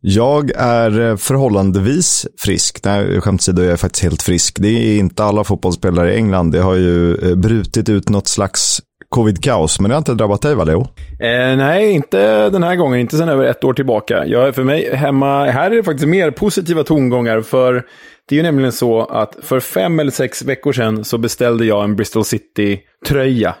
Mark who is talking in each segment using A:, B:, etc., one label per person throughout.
A: Jag är eh, förhållandevis frisk. Nej, skämt åsido, jag är faktiskt helt frisk. Det är inte alla fotbollsspelare i England. Det har ju eh, brutit ut något slags covid-kaos, men det har inte drabbat dig, va, Leo?
B: Eh, nej, inte den här gången. Inte sedan över ett år tillbaka. Jag, för mig hemma, här är det faktiskt mer positiva tongångar. För det är ju nämligen så att för fem eller sex veckor sedan så beställde jag en Bristol City-tröja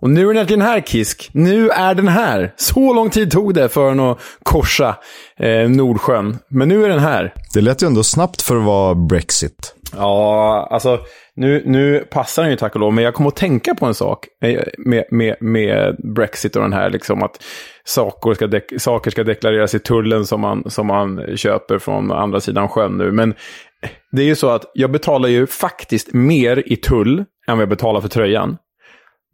B: och nu är den äntligen här, Kisk. Nu är den här. Så lång tid tog det för den att korsa eh, Nordsjön. Men nu är den här.
A: Det lät ju ändå snabbt för att vara Brexit.
B: Ja, alltså nu, nu passar den ju tack och lov. Men jag kommer att tänka på en sak med, med, med Brexit och den här. Liksom att saker ska, dek saker ska deklareras i tullen som man, som man köper från andra sidan sjön nu. Men det är ju så att jag betalar ju faktiskt mer i tull än vad jag betalar för tröjan.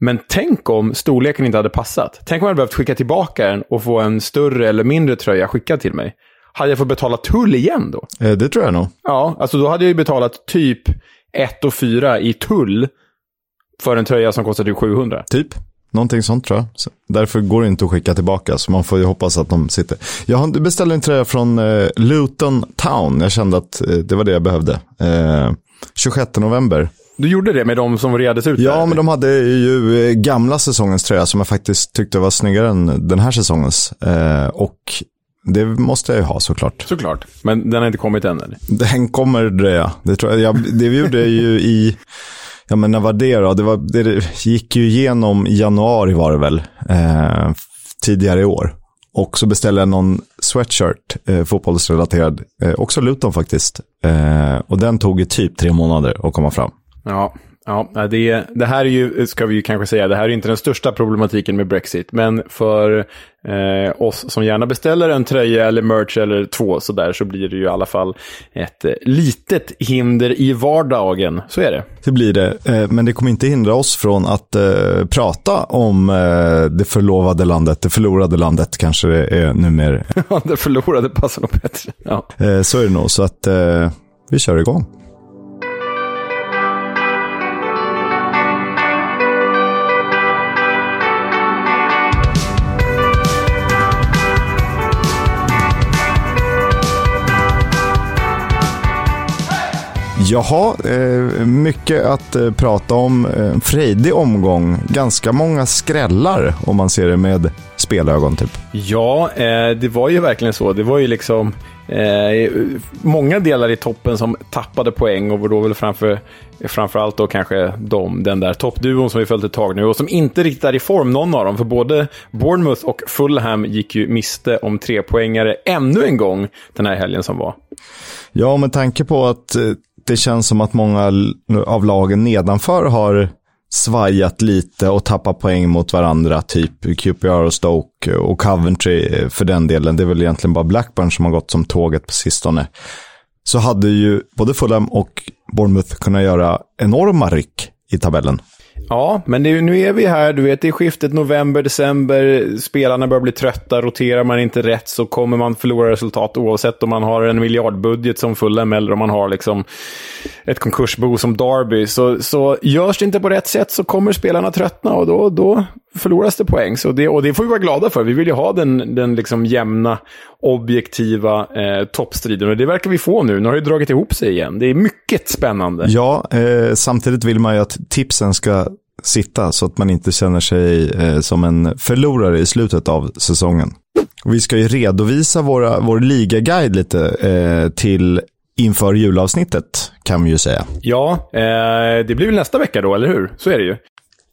B: Men tänk om storleken inte hade passat. Tänk om jag hade behövt skicka tillbaka den och få en större eller mindre tröja skickad till mig. Hade jag fått betala tull igen då?
A: Eh, det tror jag nog.
B: Ja, alltså då hade jag ju betalat typ 1 och 4 i tull för en tröja som kostade 700.
A: Typ. Någonting sånt tror jag. Så därför går det inte att skicka tillbaka, så man får ju hoppas att de sitter. Jag beställde en tröja från eh, Luton Town. Jag kände att eh, det var det jag behövde. Eh, 26 november
B: du gjorde det med de som reades ut?
A: Ja,
B: där,
A: men de hade ju eh, gamla säsongens tröja som jag faktiskt tyckte var snyggare än den här säsongens. Eh, och det måste jag ju ha såklart.
B: Såklart, men den har inte kommit än eller?
A: Den kommer dröja. Det, tror jag, det vi gjorde ju i, ja men när var det då? Det, var, det gick ju igenom i januari var det väl, eh, tidigare i år. Och så beställde jag någon sweatshirt, eh, fotbollsrelaterad, eh, också Luton faktiskt. Eh, och den tog ju typ tre månader att komma fram.
B: Ja, ja det, det här är ju, ska vi ju kanske säga, det här är inte den största problematiken med Brexit. Men för eh, oss som gärna beställer en tröja eller merch eller två så där så blir det ju i alla fall ett eh, litet hinder i vardagen. Så är det.
A: Det blir det, eh, men det kommer inte hindra oss från att eh, prata om eh, det förlovade landet, det förlorade landet kanske det är numera.
B: Det förlorade passar nog bättre. Ja.
A: Så är det nog, så att vi kör igång. Jaha, eh, mycket att eh, prata om. En eh, frejdig omgång. Ganska många skrällar om man ser det med spelögon typ.
B: Ja, det var ju verkligen så. Det var ju liksom många delar i toppen som tappade poäng och då väl framför, framförallt då kanske de, den där toppduon som vi följt ett tag nu och som inte riktigt är i form någon av dem. För både Bournemouth och Fulham gick ju miste om tre poängare ännu en gång den här helgen som var.
A: Ja, med tanke på att det känns som att många av lagen nedanför har svajat lite och tappat poäng mot varandra, typ QPR och Stoke och Coventry för den delen. Det är väl egentligen bara Blackburn som har gått som tåget på sistone. Så hade ju både Fulham och Bournemouth kunnat göra enorma ryck i tabellen.
B: Ja, men det, nu är vi här. Du vet, det är skiftet november, december. Spelarna börjar bli trötta. Roterar man inte rätt så kommer man förlora resultat oavsett om man har en miljardbudget som Fulham eller om man har liksom ett konkursbo som Derby. Så, så görs det inte på rätt sätt så kommer spelarna tröttna och då, då förloras det poäng. Så det, och det får vi vara glada för. Vi vill ju ha den, den liksom jämna, objektiva eh, toppstriden. Och det verkar vi få nu. Nu har det dragit ihop sig igen. Det är mycket spännande.
A: Ja, eh, samtidigt vill man ju att tipsen ska sitta så att man inte känner sig eh, som en förlorare i slutet av säsongen. Vi ska ju redovisa våra, vår ligaguide lite eh, till inför julavsnittet kan vi ju säga.
B: Ja, eh, det blir väl nästa vecka då, eller hur? Så är det ju.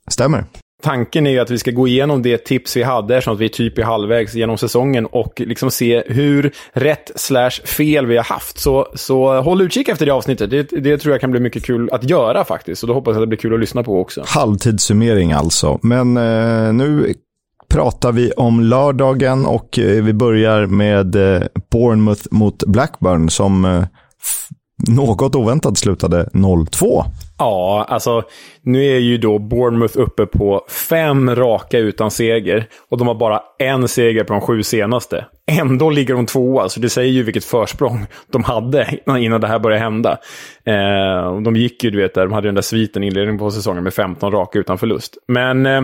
A: Stämmer.
B: Tanken är ju att vi ska gå igenom det tips vi hade eftersom att vi är typ i halvvägs genom säsongen och liksom se hur rätt slash fel vi har haft. Så, så håll utkik efter det avsnittet. Det, det tror jag kan bli mycket kul att göra faktiskt. Och då hoppas jag att det blir kul att lyssna på också.
A: Halvtidssummering alltså. Men eh, nu pratar vi om lördagen och eh, vi börjar med eh, Bournemouth mot Blackburn som eh, något oväntat slutade 0-2.
B: Ja, alltså nu är ju då Bournemouth uppe på fem raka utan seger. Och de har bara en seger på de sju senaste. Ändå ligger de tvåa, så alltså det säger ju vilket försprång de hade innan det här började hända. Eh, de gick ju, du vet, där, de hade den där sviten i inledningen på säsongen med 15 raka utan förlust. Men eh,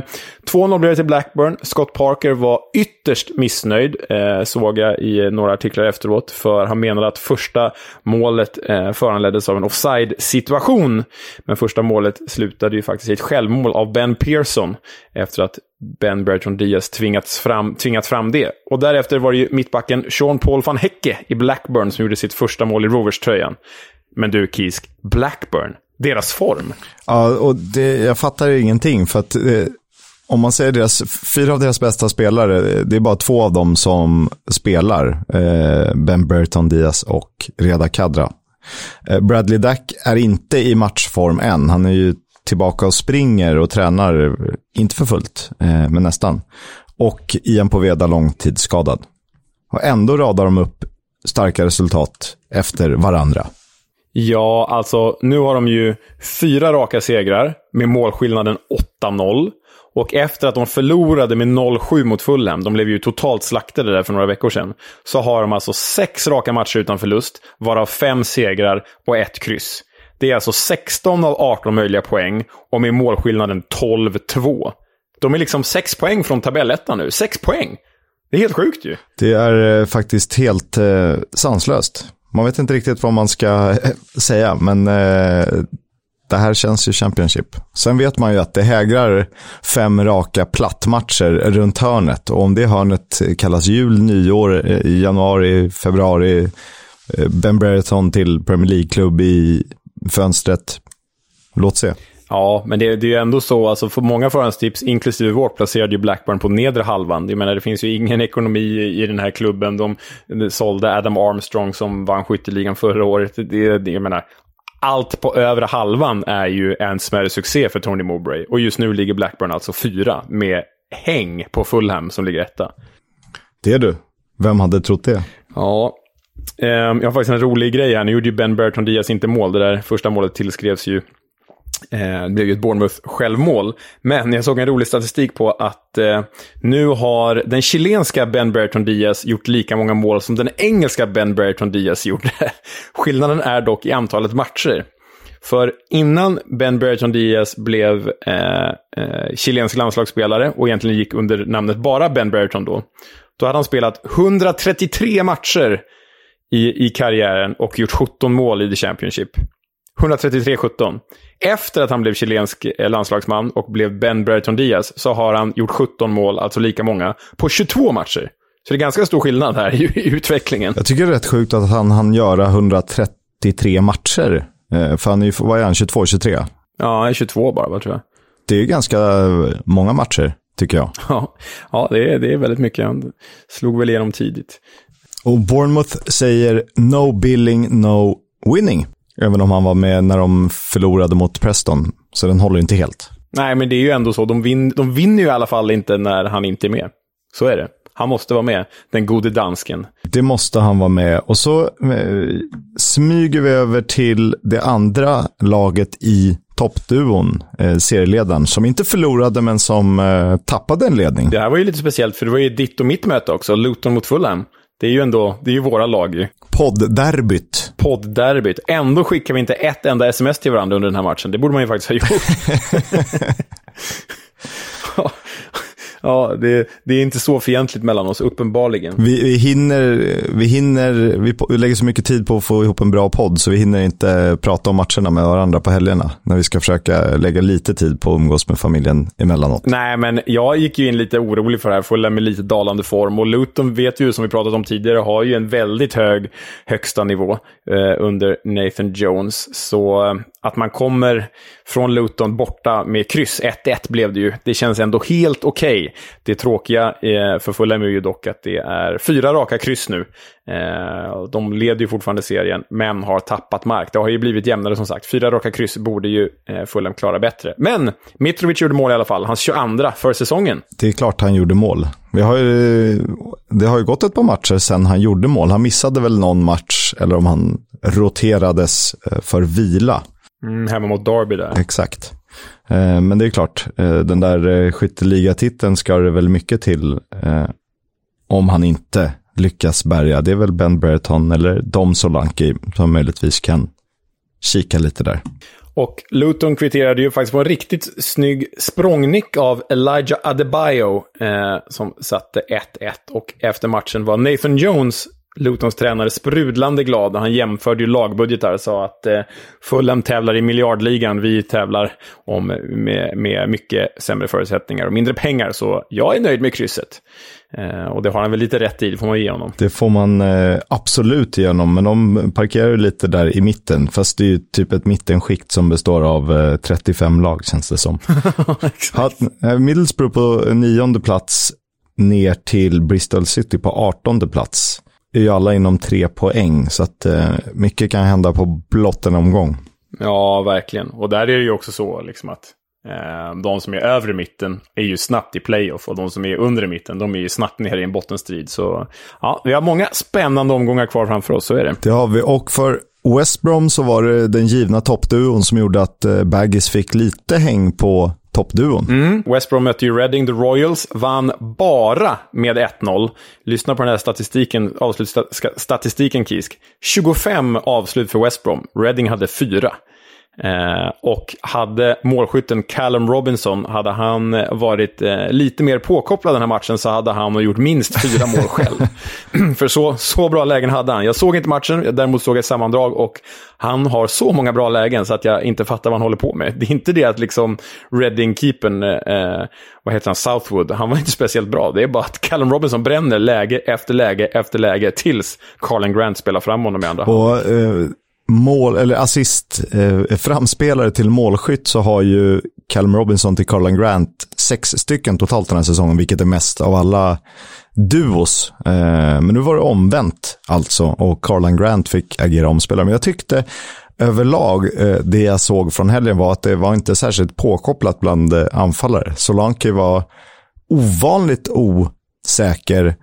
B: 2-0 blev det till Blackburn. Scott Parker var ytterst missnöjd, eh, såg jag i några artiklar efteråt. För han menade att första målet eh, föranleddes av en offside-situation. Men första målet slutade ju faktiskt i ett självmål av Ben Pearson. Efter att Ben Bertrand Diaz tvingats fram, tvingat fram det. Och därefter var det ju mittbacken Sean Paul van Hecke i Blackburn som gjorde sitt första mål i Rovers-tröjan. Men du, Kisk, Blackburn, deras form.
A: Ja, och det, jag fattar ju ingenting för att eh, om man säger deras, fyra av deras bästa spelare, eh, det är bara två av dem som spelar. Eh, ben Bertrand Diaz och Reda Kadra. Eh, Bradley Dack är inte i matchform än. Han är ju tillbaka och springer och tränar, inte för fullt, eh, men nästan. Och Ian Poveda långtidsskadad. Och ändå radar de upp starka resultat efter varandra.
B: Ja, alltså nu har de ju fyra raka segrar med målskillnaden 8-0. Och efter att de förlorade med 0-7 mot Fulham, de blev ju totalt slaktade där för några veckor sedan, så har de alltså sex raka matcher utan förlust, varav fem segrar och ett kryss. Det är alltså 16 av 18 möjliga poäng och med målskillnaden 12-2. De är liksom 6 poäng från tabellettan nu. 6 poäng! Det är helt sjukt ju.
A: Det är eh, faktiskt helt eh, sanslöst. Man vet inte riktigt vad man ska eh, säga, men eh, det här känns ju Championship. Sen vet man ju att det hägrar fem raka plattmatcher runt hörnet. Och om det hörnet kallas jul, nyår, eh, i januari, februari, eh, Ben Brereton till Premier League-klubb i fönstret. Låt se.
B: Ja, men det, det är ju ändå så, alltså för många förhandstips, inklusive vårt, placerade ju Blackburn på nedre halvan. Jag menar, det finns ju ingen ekonomi i den här klubben. De, de sålde Adam Armstrong som vann skytteligan förra året. Det, det, jag menar, allt på övre halvan är ju en smärre succé för Tony Mowbray. Och just nu ligger Blackburn alltså fyra med häng på Fulham som ligger etta.
A: Det är du. Vem hade trott det?
B: Ja, Ehm, jag har faktiskt en rolig grej här. Nu gjorde ju Ben Bertrand Diaz inte mål. Det där första målet tillskrevs ju det blev ju ett Bournemouth-självmål. Men jag såg en rolig statistik på att eh, nu har den chilenska Ben Bertrand Diaz gjort lika många mål som den engelska Ben Bertrand Diaz gjorde. Skillnaden är dock i antalet matcher. För innan Ben Bertrand Diaz blev eh, eh, chilensk landslagsspelare och egentligen gick under namnet bara Ben Bertrand då, då hade han spelat 133 matcher i, i karriären och gjort 17 mål i The Championship. 133-17. Efter att han blev chilensk eh, landslagsman och blev Ben Brereton Diaz så har han gjort 17 mål, alltså lika många, på 22 matcher. Så det är ganska stor skillnad här i, i utvecklingen.
A: Jag tycker det är rätt sjukt att han hann göra 133 matcher. Eh, för han är ju, vad är han, 22-23?
B: Ja, han är 22 bara, vad tror jag.
A: Det är ganska många matcher, tycker jag.
B: Ja, ja det, är, det är väldigt mycket. Han slog väl igenom tidigt.
A: Och Bournemouth säger no billing, no winning. Även om han var med när de förlorade mot Preston. Så den håller inte helt.
B: Nej, men det är ju ändå så. De, vin de vinner ju i alla fall inte när han inte är med. Så är det. Han måste vara med, den gode dansken.
A: Det måste han vara med. Och så eh, smyger vi över till det andra laget i toppduon, eh, serieledaren, som inte förlorade men som eh, tappade en ledning.
B: Det här var ju lite speciellt, för det var ju ditt och mitt möte också, Luton mot Fulham. Det är ju ändå, det är ju våra lag ju.
A: Poddderbyt.
B: Poddderbyt. Ändå skickar vi inte ett enda sms till varandra under den här matchen. Det borde man ju faktiskt ha gjort. Ja, det, det, är inte så fientligt mellan oss, uppenbarligen.
A: Vi, vi hinner, vi hinner, vi lägger så mycket tid på att få ihop en bra podd så vi hinner inte prata om matcherna med varandra på helgerna. När vi ska försöka lägga lite tid på att umgås med familjen emellanåt.
B: Nej, men jag gick ju in lite orolig för det här, fulla med lite dalande form. Och Luton vet ju, som vi pratat om tidigare, har ju en väldigt hög högsta nivå eh, under Nathan Jones. Så eh, att man kommer från Luton borta med kryss, 1-1 blev det ju. Det känns ändå helt okej. Okay. Det tråkiga eh, för Fulham är ju dock att det är fyra raka kryss nu. Eh, de leder ju fortfarande serien, men har tappat mark. Det har ju blivit jämnare som sagt. Fyra raka kryss borde ju eh, Fulham klara bättre. Men Mitrovic gjorde mål i alla fall. Hans 22 för säsongen.
A: Det är klart han gjorde mål. Vi har ju, det har ju gått ett par matcher sedan han gjorde mål. Han missade väl någon match, eller om han roterades för vila.
B: Mm, hemma mot Derby där.
A: Exakt. Eh, men det är klart, eh, den där eh, skytteligatiteln ska det väl mycket till om han inte lyckas bärga. Det är väl Ben Brereton eller Dom Solanki som möjligtvis kan kika lite där.
B: Och Luton kvitterade ju faktiskt på en riktigt snygg språngnick av Elijah Adebayo eh, som satte 1-1. Och efter matchen var Nathan Jones Lutons tränare sprudlande glad. Han jämförde ju lagbudgetar och sa att eh, Fulham tävlar i miljardligan, vi tävlar om, med, med mycket sämre förutsättningar och mindre pengar. Så jag är nöjd med krysset. Eh, och det har han väl lite rätt i, det får man ge honom.
A: Det får man eh, absolut ge honom, men de parkerar ju lite där i mitten. Fast det är ju typ ett mittenskikt som består av eh, 35 lag, känns det som. Hat, eh, Middlesbrough på nionde plats ner till Bristol City på artonde plats är ju alla inom tre poäng, så att eh, mycket kan hända på blott en omgång.
B: Ja, verkligen. Och där är det ju också så liksom att eh, de som är övre mitten är ju snabbt i playoff och de som är under mitten, de är ju snabbt nere i en bottenstrid. Så ja, vi har många spännande omgångar kvar framför oss, så är det.
A: Det har vi, och för West Brom så var det den givna toppduon som gjorde att eh, Baggis fick lite häng på toppduon.
B: Mm. West Brom mötte ju Reading, The Royals, vann bara med 1-0. Lyssna på den här statistiken, avslutsstatistiken Kisk. 25 avslut för West Brom, Reading hade 4. Eh, och hade målskytten Callum Robinson, hade han eh, varit eh, lite mer påkopplad den här matchen så hade han gjort minst fyra mål själv. För så, så bra lägen hade han. Jag såg inte matchen, däremot såg jag ett sammandrag och han har så många bra lägen så att jag inte fattar vad han håller på med. Det är inte det att liksom Reading-keepern, eh, vad heter han, Southwood, han var inte speciellt bra. Det är bara att Callum Robinson bränner läge efter läge efter läge tills Carlin Grant spelar fram honom i andra
A: hand. Och, eh mål, eller assist, eh, framspelare till målskytt så har ju Callum Robinson till Carlan Grant sex stycken totalt den här säsongen, vilket är mest av alla duos. Eh, men nu var det omvänt alltså och Carlan Grant fick agera omspelare. Men jag tyckte överlag, eh, det jag såg från helgen var att det var inte särskilt påkopplat bland eh, anfallare. Solanke var ovanligt osäker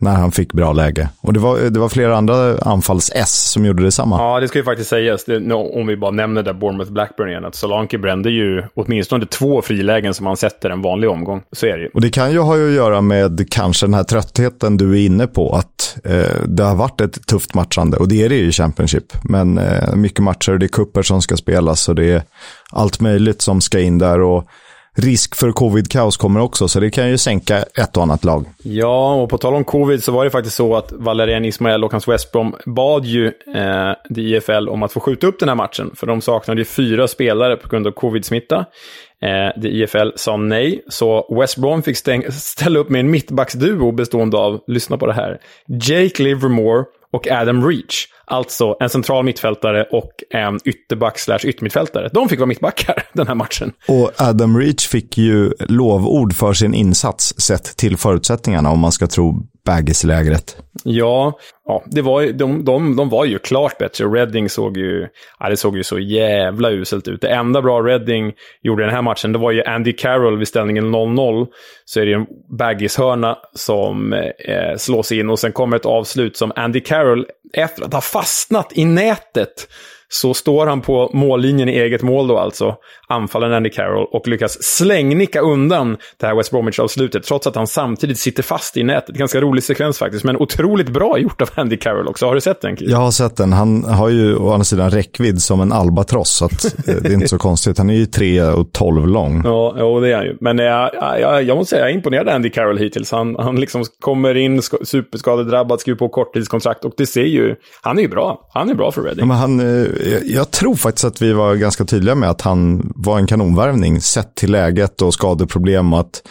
A: när han fick bra läge. Och det var, det var flera andra anfalls-S som gjorde detsamma.
B: Ja, det ska ju faktiskt sägas, det, om vi bara nämner där Bournemouth Blackburn igen, att Solanke brände ju åtminstone två frilägen som han sätter en vanlig omgång. Så är det ju.
A: Och det kan ju ha att göra med kanske den här tröttheten du är inne på, att eh, det har varit ett tufft matchande, och det är det ju i Championship. Men eh, mycket matcher, det är kupper som ska spelas och det är allt möjligt som ska in där. och risk för covid-kaos kommer också, så det kan ju sänka ett och annat lag.
B: Ja, och på tal om covid så var det faktiskt så att Valerian Ismael och hans West Brom bad ju eh, IFL om att få skjuta upp den här matchen, för de saknade ju fyra spelare på grund av covid-smitta. Eh, det IFL sa nej, så West Brom fick ställa upp med en mittbacksduo bestående av, lyssna på det här, Jake Livermore och Adam Reach. Alltså en central mittfältare och en ytterback slash yttermittfältare. De fick vara mittbackar den här matchen.
A: Och Adam Reach fick ju lovord för sin insats sett till förutsättningarna om man ska tro baggislägret.
B: Ja, ja det var, de, de, de var ju klart bättre. Reading såg ju, ja, det såg ju så jävla uselt ut. Det enda bra Reading gjorde i den här matchen, det var ju Andy Carroll vid ställningen 0-0. Så är det en baggishörna som eh, slås in och sen kommer ett avslut som Andy Carroll, efter att ha fastnat i nätet, så står han på mållinjen i eget mål då alltså, anfallaren Andy Carroll, och lyckas slängnicka undan det här West Bromwich-avslutet, trots att han samtidigt sitter fast i nätet. Ganska rolig sekvens faktiskt, men otroligt bra gjort av Andy Carroll också. Har du sett den?
A: Jag har sett den. Han har ju å andra sidan räckvidd som en albatross, så eh, det är inte så konstigt. Han är ju 3 och 12 lång.
B: Ja, jo, det är han ju. Men jag, jag, jag måste säga, jag är imponerad av Andy Carroll hittills. Han, han liksom kommer in superskadedrabbad, skriver på korttidskontrakt och det ser ju, han är ju bra. Han är bra för Reading.
A: Ja, men han, jag tror faktiskt att vi var ganska tydliga med att han var en kanonvärvning sett till läget och skadeproblem och att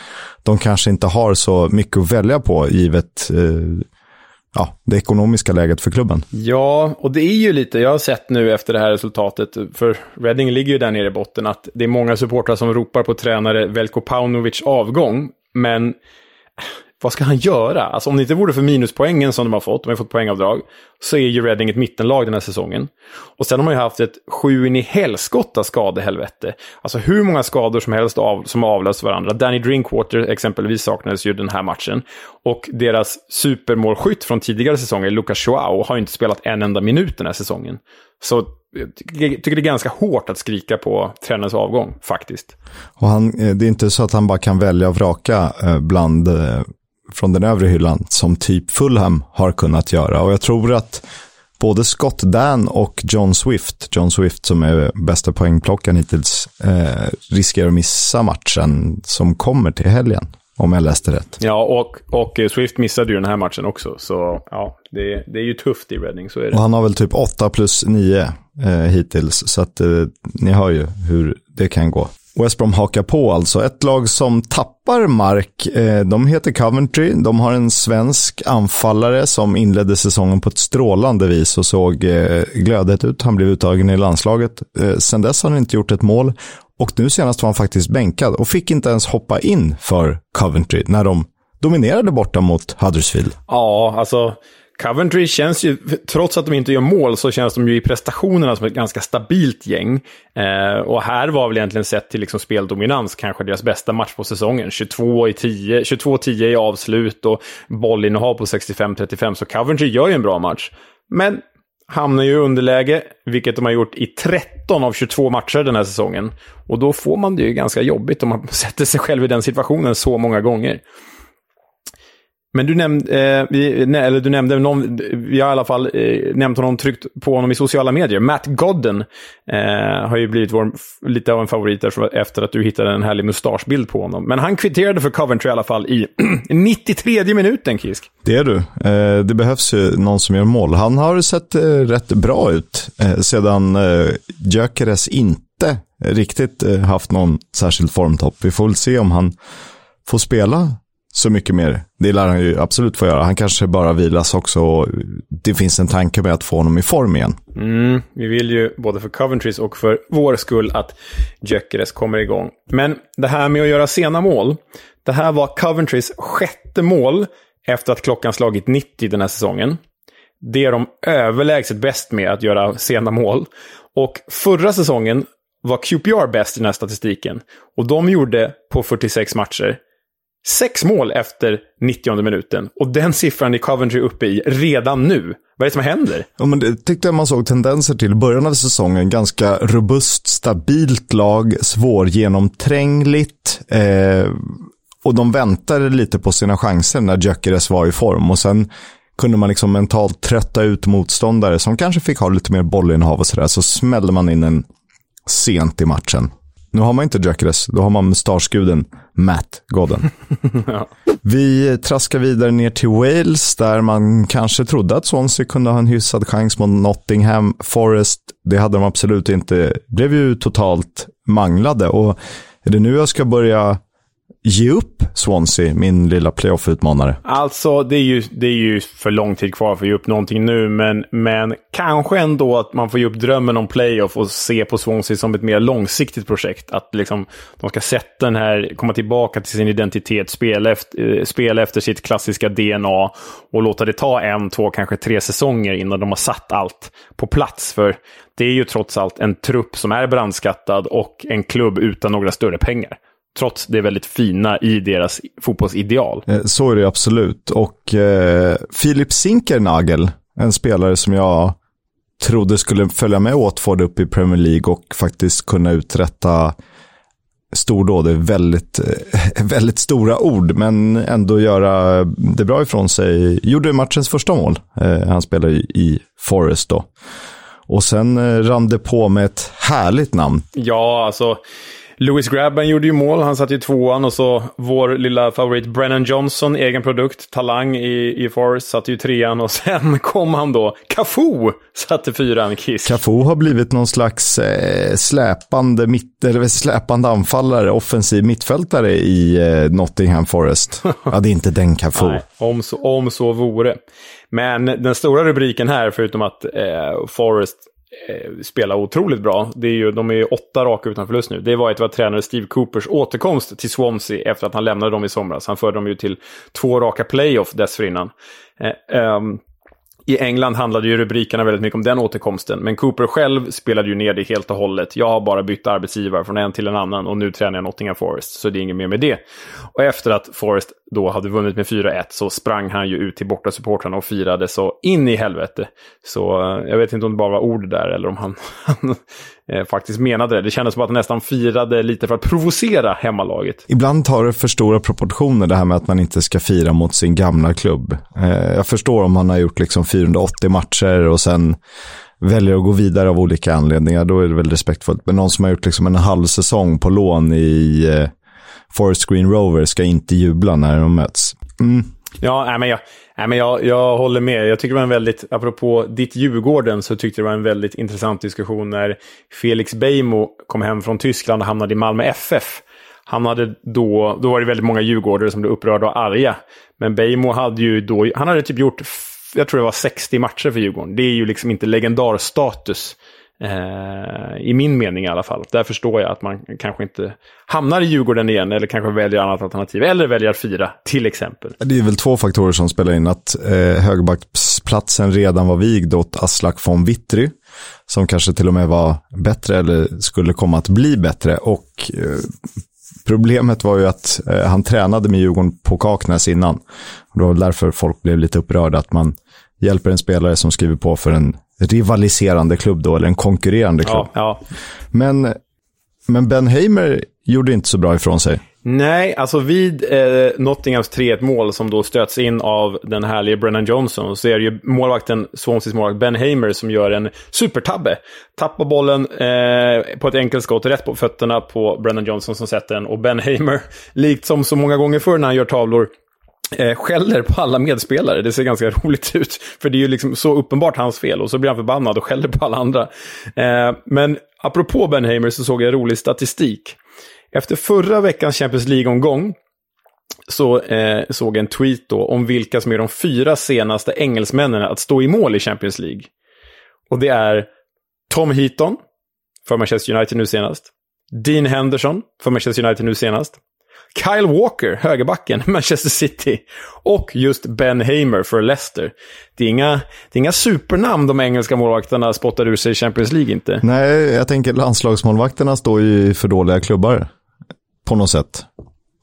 A: de kanske inte har så mycket att välja på givet eh, ja, det ekonomiska läget för klubben.
B: Ja, och det är ju lite, jag har sett nu efter det här resultatet, för Reading ligger ju där nere i botten, att det är många supportrar som ropar på tränare Velko Paunovic avgång, men eh, vad ska han göra? Alltså om det inte vore för minuspoängen som de har fått, de har fått poängavdrag, så är ju Reading ett mittenlag den här säsongen. Och sen har man ju haft ett sju in i helskotta skadehelvete. Alltså hur många skador som helst av, som avlöst varandra. Danny Drinkwater exempelvis saknades ju den här matchen. Och deras supermålskytt från tidigare säsonger, Lucas Joao, har ju inte spelat en enda minut den här säsongen. Så jag tycker det är ganska hårt att skrika på tränarens avgång, faktiskt.
A: Och han, eh, det är inte så att han bara kan välja och vraka eh, bland eh, från den övre hyllan som typ Fulham har kunnat göra. Och jag tror att både Scott Dan och John Swift, John Swift som är bästa poängplockaren hittills, eh, riskerar att missa matchen som kommer till helgen. Om jag läste rätt.
B: Ja, och, och Swift missade ju den här matchen också. Så ja, det, det är ju tufft i Reading, så är det.
A: Och han har väl typ 8 plus 9 eh, hittills. Så att eh, ni hör ju hur det kan gå. West Brom hakar på alltså. Ett lag som tappar mark, eh, de heter Coventry. De har en svensk anfallare som inledde säsongen på ett strålande vis och såg eh, glödet ut. Han blev uttagen i landslaget. Eh, sen dess har han inte gjort ett mål. Och nu senast var han faktiskt bänkad och fick inte ens hoppa in för Coventry när de dominerade borta mot Huddersfield.
B: Ja, alltså Coventry känns ju, trots att de inte gör mål, så känns de ju i prestationerna som ett ganska stabilt gäng. Eh, och här var väl egentligen sett till liksom speldominans kanske deras bästa match på säsongen. 22 i 10, 22-10 i avslut och bollinnehav på 65-35, så Coventry gör ju en bra match. Men hamnar ju i underläge, vilket de har gjort i 13 av 22 matcher den här säsongen. Och då får man det ju ganska jobbigt om man sätter sig själv i den situationen så många gånger. Men du nämnde, eh, vi, eller du nämnde någon, vi har i alla fall eh, nämnt honom, tryckt på honom i sociala medier. Matt Godden eh, har ju blivit vår, lite av en favorit där efter att du hittade en härlig mustaschbild på honom. Men han kvitterade för Coventry i alla fall i 93 minuten, Kisk.
A: Det är du. Eh, det behövs ju någon som gör mål. Han har sett eh, rätt bra ut eh, sedan eh, Gyökeres inte riktigt eh, haft någon särskild formtopp. Vi får väl se om han får spela så mycket mer. Det lär han ju absolut få göra. Han kanske bara vilas också och det finns en tanke med att få honom i form igen.
B: Mm, vi vill ju både för Coventrys och för vår skull att Gyökeres kommer igång. Men det här med att göra sena mål. Det här var Coventrys sjätte mål efter att klockan slagit 90 den här säsongen. Det är de överlägset bäst med att göra sena mål. Och förra säsongen var QPR bäst i den här statistiken. Och de gjorde på 46 matcher Sex mål efter 90 minuten. Och den siffran är Coventry uppe i redan nu. Vad är det som händer?
A: Ja, men det tyckte jag man såg tendenser till i början av säsongen. Ganska robust, stabilt lag, svårgenomträngligt. Eh, och de väntade lite på sina chanser när Gyökeres var i form. Och sen kunde man liksom mentalt trötta ut motståndare som kanske fick ha lite mer bollinnehav och sådär. Så smällde man in en sent i matchen. Nu har man inte Gyökeres, då har man mustaschguden Matt Godden. ja. Vi traskar vidare ner till Wales, där man kanske trodde att Swansea kunde ha en hyfsad chans mot Nottingham Forest. Det hade de absolut inte. Blev ju totalt manglade. Och är det nu jag ska börja ge upp Swansea, min lilla playoff-utmanare?
B: Alltså, det är, ju, det är ju för lång tid kvar för att ge upp någonting nu, men, men kanske ändå att man får ge upp drömmen om playoff och se på Swansea som ett mer långsiktigt projekt. Att liksom, de ska sätta den här, komma tillbaka till sin identitet, spela efter, eh, spela efter sitt klassiska DNA och låta det ta en, två, kanske tre säsonger innan de har satt allt på plats. För det är ju trots allt en trupp som är brandskattad och en klubb utan några större pengar trots det väldigt fina i deras fotbollsideal.
A: Eh, så är det absolut. Och eh, Filip Sinkernagel, en spelare som jag trodde skulle följa med Watford upp i Premier League och faktiskt kunna uträtta stordåd. Är väldigt, eh, väldigt stora ord, men ändå göra det bra ifrån sig. Gjorde matchens första mål. Eh, han spelar i Forest då. Och sen rann det på med ett härligt namn.
B: Ja, alltså Louis Grabban gjorde ju mål, han satt i tvåan och så vår lilla favorit Brennan Johnson, egen produkt, talang i, i Forest, satt ju trean och sen kom han då, Cafu satte fyran, Kiss.
A: Cafu har blivit någon slags eh, släpande, mitt, eller släpande anfallare, offensiv mittfältare i eh, Nottingham Forest. ja, det är inte den Cafu. Nej,
B: om, så, om så vore. Men den stora rubriken här, förutom att eh, Forest Eh, spela otroligt bra. Det är ju, de är ju åtta raka utan förlust nu. Det var ett var tränare Steve Coopers återkomst till Swansea efter att han lämnade dem i somras. Han förde dem ju till två raka playoff dessförinnan. Eh, um, i England handlade ju rubrikerna väldigt mycket om den återkomsten, men Cooper själv spelade ju ner det helt och hållet. Jag har bara bytt arbetsgivare från en till en annan och nu tränar jag Nottingham Forest, så det är inget mer med det. Och efter att Forest då hade vunnit med 4-1 så sprang han ju ut till bortasupportrarna och firade så in i helvete. Så eh, jag vet inte om det bara var ord där eller om han, han eh, faktiskt menade det. Det kändes som att han nästan firade lite för att provocera hemmalaget.
A: Ibland tar det för stora proportioner det här med att man inte ska fira mot sin gamla klubb. Eh, jag förstår om man har gjort liksom 480 matcher och sen väljer att gå vidare av olika anledningar. Då är det väl respektfullt. Men någon som har gjort liksom en halv säsong på lån i eh, Forest Green Rover ska inte jubla när de möts. Mm.
B: Ja, nej, men, jag, nej, men jag, jag håller med. Jag tycker det var en väldigt, apropå ditt Djurgården, så tyckte det var en väldigt intressant diskussion när Felix Beijmo kom hem från Tyskland och hamnade i Malmö FF. Han hade då, då var det väldigt många djurgårdare som blev upprörda och arga. Men Beijmo hade ju då, han hade typ gjort, jag tror det var 60 matcher för Djurgården. Det är ju liksom inte legendarstatus. Eh, I min mening i alla fall. Där förstår jag att man kanske inte hamnar i Djurgården igen eller kanske väljer annat alternativ. Eller väljer att fira, till exempel.
A: Det är väl två faktorer som spelar in. Att eh, högerbacksplatsen redan var vigd åt Aslak von Witry. Som kanske till och med var bättre eller skulle komma att bli bättre. Och eh, problemet var ju att eh, han tränade med Djurgården på Kaknäs innan. Och det var därför folk blev lite upprörda. Att man hjälper en spelare som skriver på för en rivaliserande klubb då, eller en konkurrerande klubb.
B: Ja, ja.
A: Men, men Ben Hamer gjorde inte så bra ifrån sig.
B: Nej, alltså vid eh, Nottinghams 3-1 mål som då stöts in av den härlige Brennan Johnson så är det ju målvakten, Swanseas målvakt Ben Hamer som gör en supertabbe. Tappar bollen eh, på ett enkelt skott rätt på fötterna på Brennan Johnson som sätter den och Ben Hamer, likt som så många gånger förr när han gör tavlor, eh, skäller på alla medspelare. Det ser ganska roligt ut. För det är ju liksom så uppenbart hans fel. Och så blir han förbannad och skäller på alla andra. Eh, men apropå Benhamer så såg jag rolig statistik. Efter förra veckans Champions League-omgång så eh, såg jag en tweet då om vilka som är de fyra senaste engelsmännen att stå i mål i Champions League. Och det är Tom Heaton, för Manchester United nu senast. Dean Henderson, för Manchester United nu senast. Kyle Walker, högerbacken, Manchester City. Och just Ben Hamer för Leicester. Det är inga, det är inga supernamn de engelska målvakterna spottar ur sig i Champions League inte.
A: Nej, jag tänker landslagsmålvakterna står ju för dåliga klubbar. På något sätt.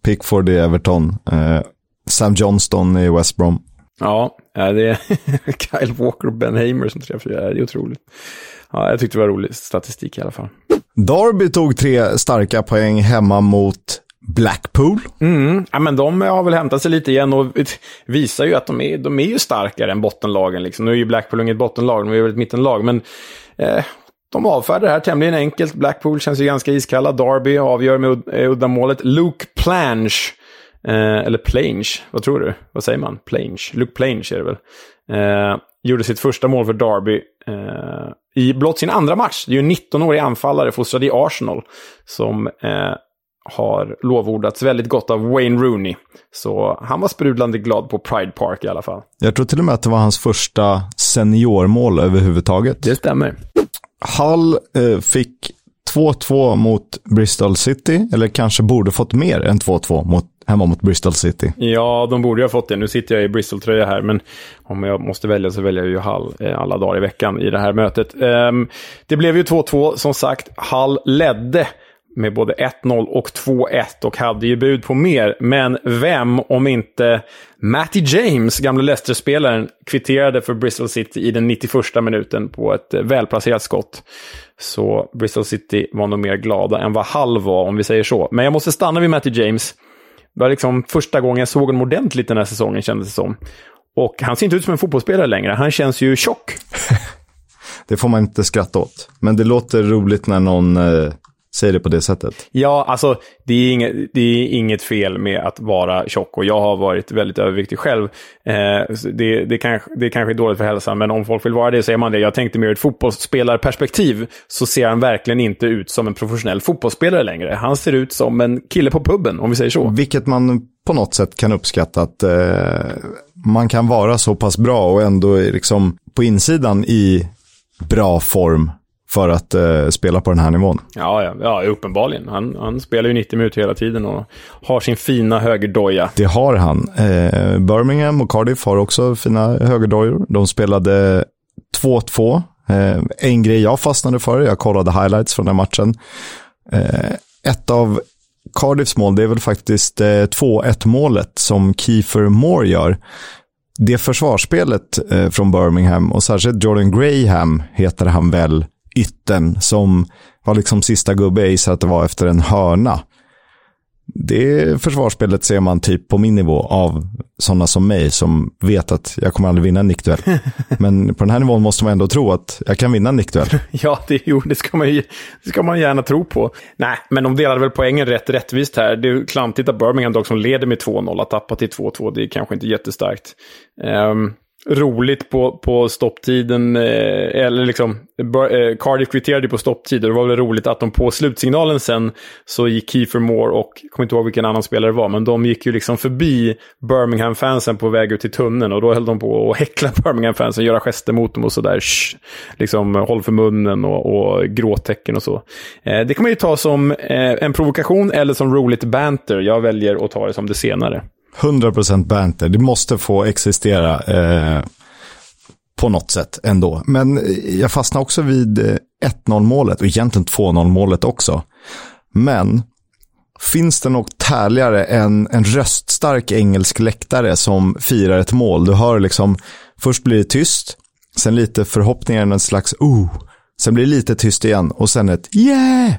A: Pickford i Everton. Eh, Sam Johnston i West Brom.
B: Ja, det är Kyle Walker och Ben Hamer som träffar. Det är otroligt. Ja, jag tyckte det var rolig statistik i alla fall.
A: Derby tog tre starka poäng hemma mot Blackpool.
B: Mm, ja, men de har väl hämtat sig lite igen och visar ju att de är, de är ju starkare än bottenlagen. Liksom. Nu är ju Blackpool inget bottenlag, de är väl ett mittenlag. Men eh, de avfärdar det här tämligen enkelt. Blackpool känns ju ganska iskalla. Derby avgör med eh, uddamålet. Luke Planche, eh, eller Plange, vad tror du? Vad säger man? Plange? Luke Plange är det väl. Eh, gjorde sitt första mål för Derby eh, i blott sin andra match. Det är ju en 19-årig anfallare fostrad i Arsenal som eh, har lovordats väldigt gott av Wayne Rooney. Så han var sprudlande glad på Pride Park i alla fall.
A: Jag tror till och med att det var hans första seniormål överhuvudtaget.
B: Det stämmer.
A: Hull eh, fick 2-2 mot Bristol City, eller kanske borde fått mer än 2-2 mot, hemma mot Bristol City.
B: Ja, de borde ju ha fått det. Nu sitter jag i Bristol-tröja här, men om jag måste välja så väljer jag ju Hull eh, alla dagar i veckan i det här mötet. Um, det blev ju 2-2, som sagt. Hull ledde med både 1-0 och 2-1 och hade ju bud på mer. Men vem, om inte Matty James, gamle Leicester-spelaren, kvitterade för Bristol City i den 91 minuten på ett eh, välplacerat skott. Så Bristol City var nog mer glada än vad Hull var, om vi säger så. Men jag måste stanna vid Matty James. Det var liksom första gången jag såg honom ordentligt den här säsongen, kändes det som. Och han ser inte ut som en fotbollsspelare längre. Han känns ju tjock.
A: det får man inte skratta åt. Men det låter roligt när någon eh Säg det på det sättet.
B: Ja, alltså det är, inget, det är inget fel med att vara tjock och jag har varit väldigt överviktig själv. Eh, det, det, kanske, det kanske är dåligt för hälsan, men om folk vill vara det så är man det. Jag tänkte mer ur ett fotbollsspelarperspektiv så ser han verkligen inte ut som en professionell fotbollsspelare längre. Han ser ut som en kille på puben, om vi säger så.
A: Vilket man på något sätt kan uppskatta att eh, man kan vara så pass bra och ändå liksom på insidan i bra form för att eh, spela på den här nivån.
B: Ja, ja, ja uppenbarligen. Han, han spelar ju 90 minuter hela tiden och har sin fina högerdoja.
A: Det har han. Eh, Birmingham och Cardiff har också fina högerdojor. De spelade 2-2. Eh, en grej jag fastnade för, jag kollade highlights från den matchen. Eh, ett av Cardiffs mål, det är väl faktiskt eh, 2-1 målet som Kiefer Moore gör. Det försvarsspelet eh, från Birmingham och särskilt Jordan Graham heter han väl, ytten som var liksom sista gubbe, jag gissar att det var efter en hörna. Det försvarsspelet ser man typ på min nivå av sådana som mig som vet att jag kommer aldrig vinna en nickduell. Men på den här nivån måste man ändå tro att jag kan vinna en nickduell.
B: Ja, det, jo, det, ska man ju, det ska man gärna tro på. Nej, men de delade väl poängen rätt rättvist här. Det är klantigt att Birmingham dock som leder med 2-0 att tappa till 2-2. Det är kanske inte jättestarkt. Um, roligt på, på stopptiden, eh, eller liksom, eh, Cardiff kvitterade på stopptid och det var väl roligt att de på slutsignalen sen så gick Kiefer Moore och, jag kommer inte ihåg vilken annan spelare det var, men de gick ju liksom förbi Birmingham-fansen på väg ut till tunneln och då höll de på att häckla Birmingham-fansen, göra gester mot dem och sådär, liksom håll för munnen och, och gråtecken och så. Eh, det kan man ju ta som eh, en provokation eller som roligt banter. Jag väljer att ta det som det senare.
A: 100% banter. Det måste få existera eh, på något sätt ändå. Men eh, jag fastnar också vid eh, 1-0 målet och egentligen 2-0 målet också. Men finns det något härligare än en röststark engelsk läktare som firar ett mål? Du hör liksom, först blir det tyst, sen lite förhoppningar, en slags oh, sen blir det lite tyst igen och sen ett yeah!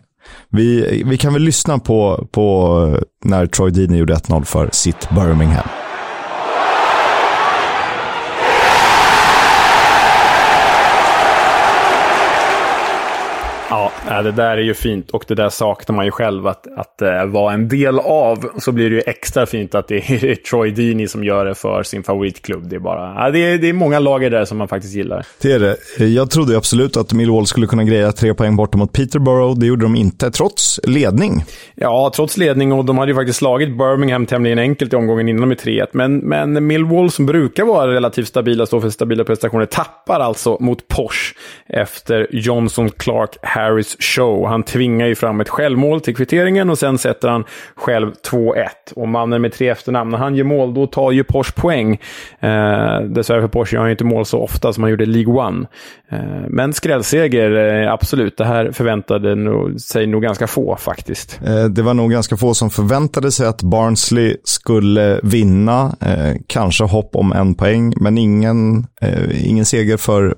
A: Vi, vi kan väl lyssna på, på eh, när Troy Deeney gjorde 1-0 för sitt Birmingham.
B: Ja, det där är ju fint och det där saknar man ju själv att, att uh, vara en del av. Så blir det ju extra fint att det är Troy Deeney som gör det för sin favoritklubb. Det är, bara, ja, det är, det är många lager där som man faktiskt gillar.
A: Det är det. Jag trodde absolut att Millwall skulle kunna greja tre poäng borta mot Peterborough. Det gjorde de inte, trots ledning.
B: Ja, trots ledning och de hade ju faktiskt slagit Birmingham tämligen enkelt i omgången innan med 3-1. Men, men Millwall som brukar vara relativt stabila, stå för stabila prestationer, tappar alltså mot Porsche efter Johnson, Clark, Harris show. Han tvingar ju fram ett självmål till kvitteringen och sen sätter han själv 2-1. Och mannen med tre efternamn, när han gör mål, då tar ju Porsche poäng. Eh, dessvärre för Porsche gör han ju inte mål så ofta som han gjorde i League One. Eh, men skrällseger, eh, absolut. Det här förväntade nog, sig nog ganska få faktiskt.
A: Eh, det var nog ganska få som förväntade sig att Barnsley skulle vinna. Eh, kanske hopp om en poäng, men ingen, eh, ingen seger för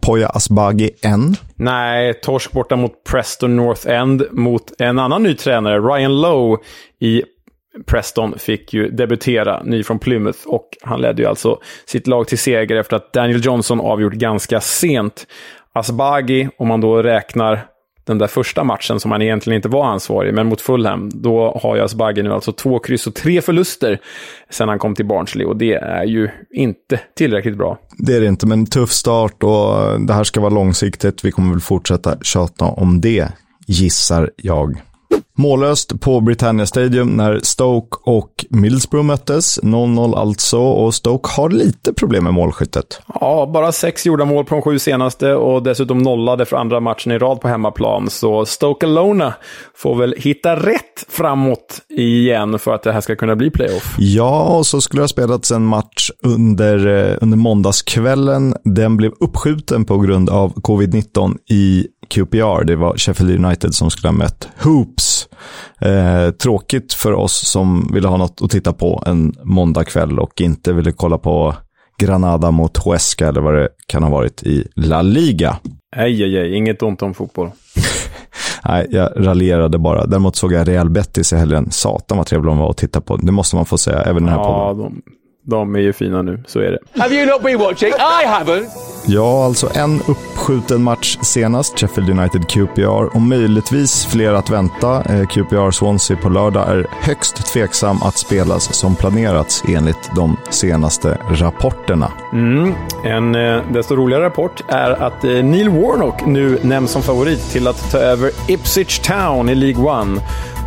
A: Poya, Asbaghi än.
B: Nej, torsk borta mot Preston North End mot en annan ny tränare, Ryan Lowe i Preston fick ju debutera, ny från Plymouth, och han ledde ju alltså sitt lag till seger efter att Daniel Johnson avgjort ganska sent. Asbaghi, om man då räknar den där första matchen som han egentligen inte var ansvarig, men mot Fulham, då har ju Asbaghi nu alltså två kryss och tre förluster sen han kom till Barnsley och det är ju inte tillräckligt bra.
A: Det är det inte, men tuff start och det här ska vara långsiktigt. Vi kommer väl fortsätta tjata om det, gissar jag. Mållöst på Britannia Stadium när Stoke och Middlesbrough möttes. 0-0 alltså och Stoke har lite problem med målskyttet.
B: Ja, bara sex gjorda mål på de sju senaste och dessutom nollade för andra matchen i rad på hemmaplan. Så Stoke Alona får väl hitta rätt framåt igen för att det här ska kunna bli playoff.
A: Ja, och så skulle det ha spelats en match under, eh, under måndagskvällen. Den blev uppskjuten på grund av covid-19 i QPR. Det var Sheffield United som skulle ha mött Hoops. Eh, tråkigt för oss som ville ha något att titta på en måndagkväll och inte ville kolla på Granada mot Huesca eller vad det kan ha varit i La Liga.
B: Nej, aj, aj, inget ont om fotboll.
A: Nej, jag raljerade bara. Däremot såg jag Real Betis i helgen. Satan vad trevlig de var att titta på. Det måste man få säga, även den här
B: ja, podden. De, de är ju fina nu, så är det.
C: Have you not been watching? I haven't!
A: Ja, alltså en uppskjuten match senast, Sheffield United QPR, och möjligtvis fler att vänta. Eh, QPR Swansea på lördag är högst tveksam att spelas som planerats enligt de senaste rapporterna.
B: Mm. En eh, desto roligare rapport är att eh, Neil Warnock nu nämns som favorit till att ta över Ipswich Town i League One.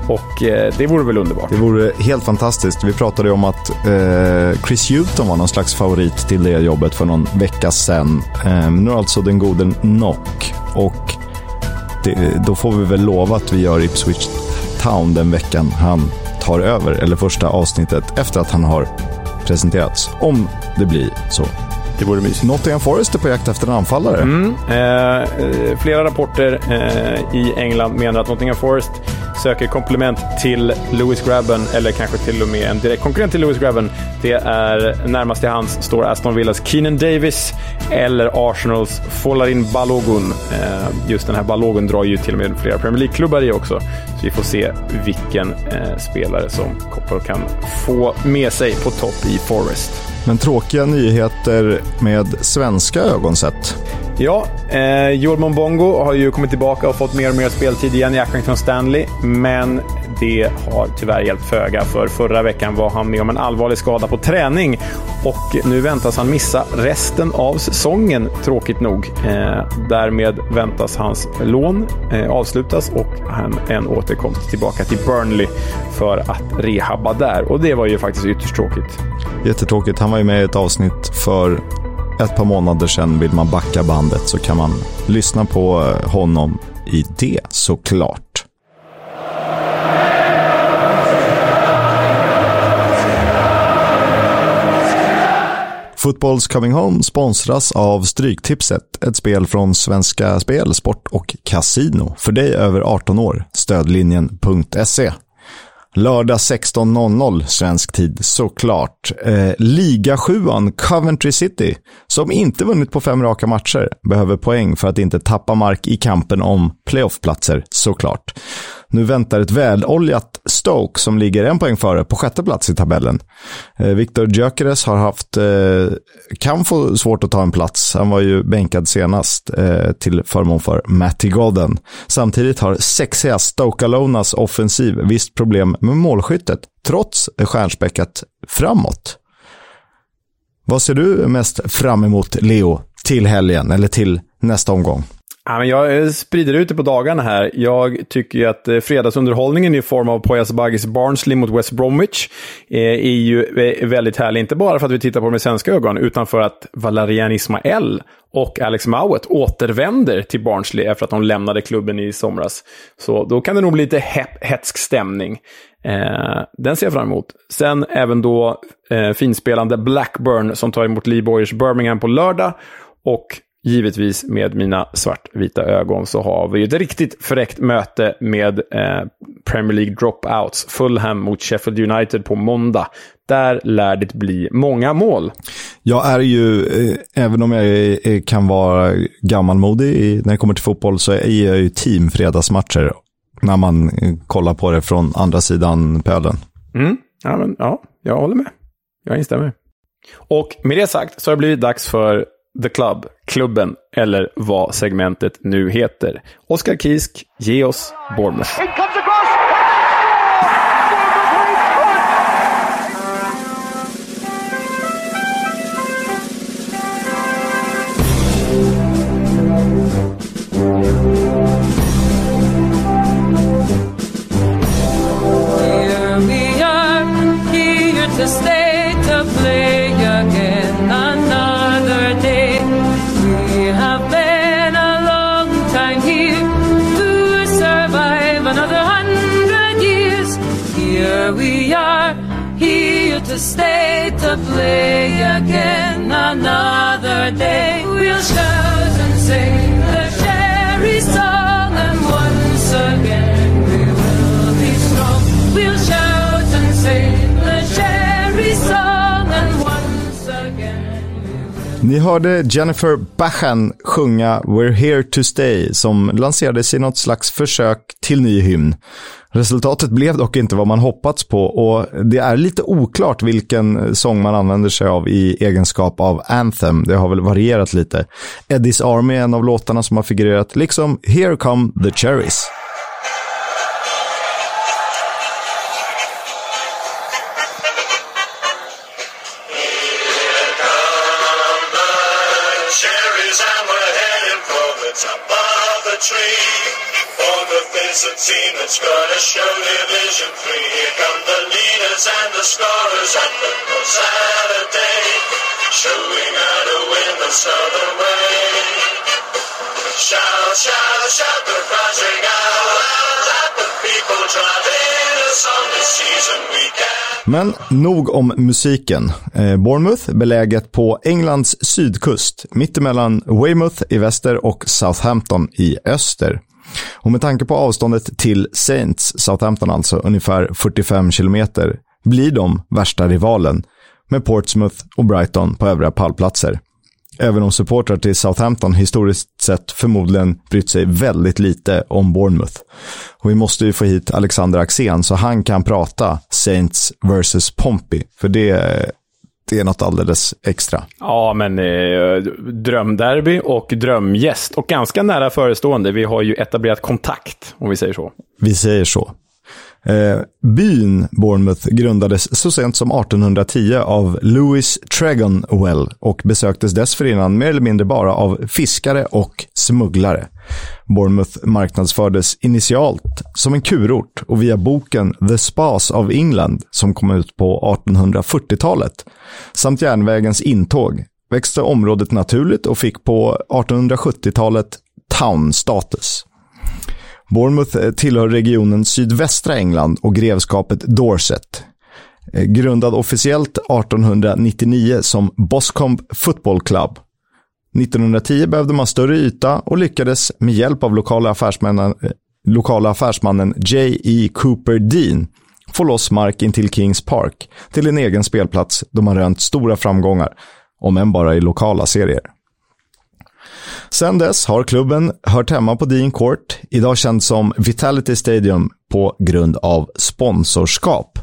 B: Och eh, det vore väl underbart.
A: Det vore helt fantastiskt. Vi pratade om att eh, Chris Hewton var någon slags favorit till det jobbet för någon vecka sedan. Eh, nu är alltså den gode Nock. Och det, då får vi väl lova att vi gör Ipswich Town den veckan han tar över, eller första avsnittet efter att han har presenterats. Om det blir så.
B: Det vore mysigt.
A: Nottingham Forest är på jakt efter en anfallare.
B: Mm, eh, flera rapporter eh, i England menar att Nottingham Forest söker komplement till Lewis Grabben, eller kanske till och med en direkt konkurrent till Lewis Grabben. Det är närmast till hands står Aston Villas Keenan Davis eller Arsenals Folarin Balogun. Eh, just den här Balogun drar ju till och med flera Premier League-klubbar i också. Så vi får se vilken eh, spelare som Koppel kan få med sig på topp i Forest.
A: Men tråkiga nyheter med svenska ögon sett.
B: Ja, eh, Joel Monbongo har ju kommit tillbaka och fått mer och mer speltid igen i Accrington Stanley, men det har tyvärr hjälpt föga för förra veckan var han med om en allvarlig skada på träning och nu väntas han missa resten av säsongen, tråkigt nog. Eh, därmed väntas hans lån eh, avslutas och han en återkomst tillbaka till Burnley för att rehabba där. Och det var ju faktiskt ytterst tråkigt.
A: Jättetråkigt. Han var ju med i ett avsnitt för ett par månader sedan. Vill man backa bandet så kan man lyssna på eh, honom i det såklart. Fotbolls Coming Home sponsras av Stryktipset, ett spel från Svenska Spel, Sport och Casino. För dig över 18 år, stödlinjen.se. Lördag 16.00 svensk tid såklart. Eh, Liga 7 Coventry City, som inte vunnit på fem raka matcher, behöver poäng för att inte tappa mark i kampen om playoffplatser såklart. Nu väntar ett väloljat Stoke som ligger en poäng före på sjätte plats i tabellen. Eh, Viktor Gyökeres har haft, eh, kan få svårt att ta en plats. Han var ju bänkad senast eh, till förmån för Matty Godden. Samtidigt har sexiga Stoke Alonas offensiv visst problem med målskyttet, trots stjärnspäckat framåt. Vad ser du mest fram emot, Leo, till helgen eller till nästa omgång?
B: Ja, men jag eh, sprider ut det på dagarna här. Jag tycker ju att eh, fredagsunderhållningen i form av Poyas Baggis Barnsley mot West Bromwich eh, är ju väldigt härlig. Inte bara för att vi tittar på det med svenska ögon, utan för att Valerian Ismael och Alex Mowat återvänder till Barnsley efter att de lämnade klubben i somras. Så då kan det nog bli lite hetsk stämning. Eh, den ser jag fram emot. Sen även då eh, finspelande Blackburn som tar emot Lee Boyers Birmingham på lördag. Och givetvis med mina svartvita ögon så har vi ett riktigt fräckt möte med eh, Premier League dropouts. Fulham mot Sheffield United på måndag. Där lär det bli många mål.
A: Jag är ju, eh, även om jag är, kan vara gammalmodig när det kommer till fotboll, så är jag ju team fredagsmatcher. När man eh, kollar på det från andra sidan pölen.
B: Mm. Ja, men, ja, jag håller med. Jag instämmer. Och med det sagt så har det blivit dags för The Club, klubben eller vad segmentet nu heter. Oskar Kisk, ge oss Bournemouth. stay to play again another day. We'll shout and sing the cherry song, and once again we will be strong. We'll shout and sing the cherry song, and once again
A: Ni hörde Jennifer Bachan sjunga We're here to stay som lanserades i något slags försök till ny hymn. Resultatet blev dock inte vad man hoppats på och det är lite oklart vilken sång man använder sig av i egenskap av Anthem. Det har väl varierat lite. Eddie's Army är en av låtarna som har figurerat, liksom Here Come the Cherries.
D: Showing of the way. Shout, shout, shout the project out. Let the people drive in us on this season weekend.
A: Men nog om musiken. Eh, Bournemouth, beläget på Englands sydkust, mittemellan Weymouth i väster och Southampton i öster. Och med tanke på avståndet till Saints, Southampton alltså, ungefär 45 kilometer, blir de värsta rivalen med Portsmouth och Brighton på övriga pallplatser. Även om supportrar till Southampton historiskt sett förmodligen brytt sig väldigt lite om Bournemouth. Och vi måste ju få hit Alexander Axén så han kan prata Saints vs Pompey. För det, det är något alldeles extra.
B: Ja, men eh, drömderby och drömgäst. Och ganska nära förestående. Vi har ju etablerat kontakt, om vi säger så.
A: Vi säger så. Eh, byn Bournemouth grundades så sent som 1810 av Louis Tregonwell och besöktes dessförinnan mer eller mindre bara av fiskare och smugglare. Bournemouth marknadsfördes initialt som en kurort och via boken The Spas of England som kom ut på 1840-talet samt järnvägens intåg växte området naturligt och fick på 1870-talet town-status. Bournemouth eh, tillhör regionen sydvästra England och grevskapet Dorset. Eh, grundad officiellt 1899 som Boscombe Football Club. 1910 behövde man större yta och lyckades med hjälp av lokala affärsmännen, eh, lokala affärsmannen J.E. Cooper Dean få loss mark intill Kings Park till en egen spelplats då man rönt stora framgångar, om än bara i lokala serier. Sedan dess har klubben hört hemma på Dean Court, idag känd som Vitality Stadium på grund av sponsorskap.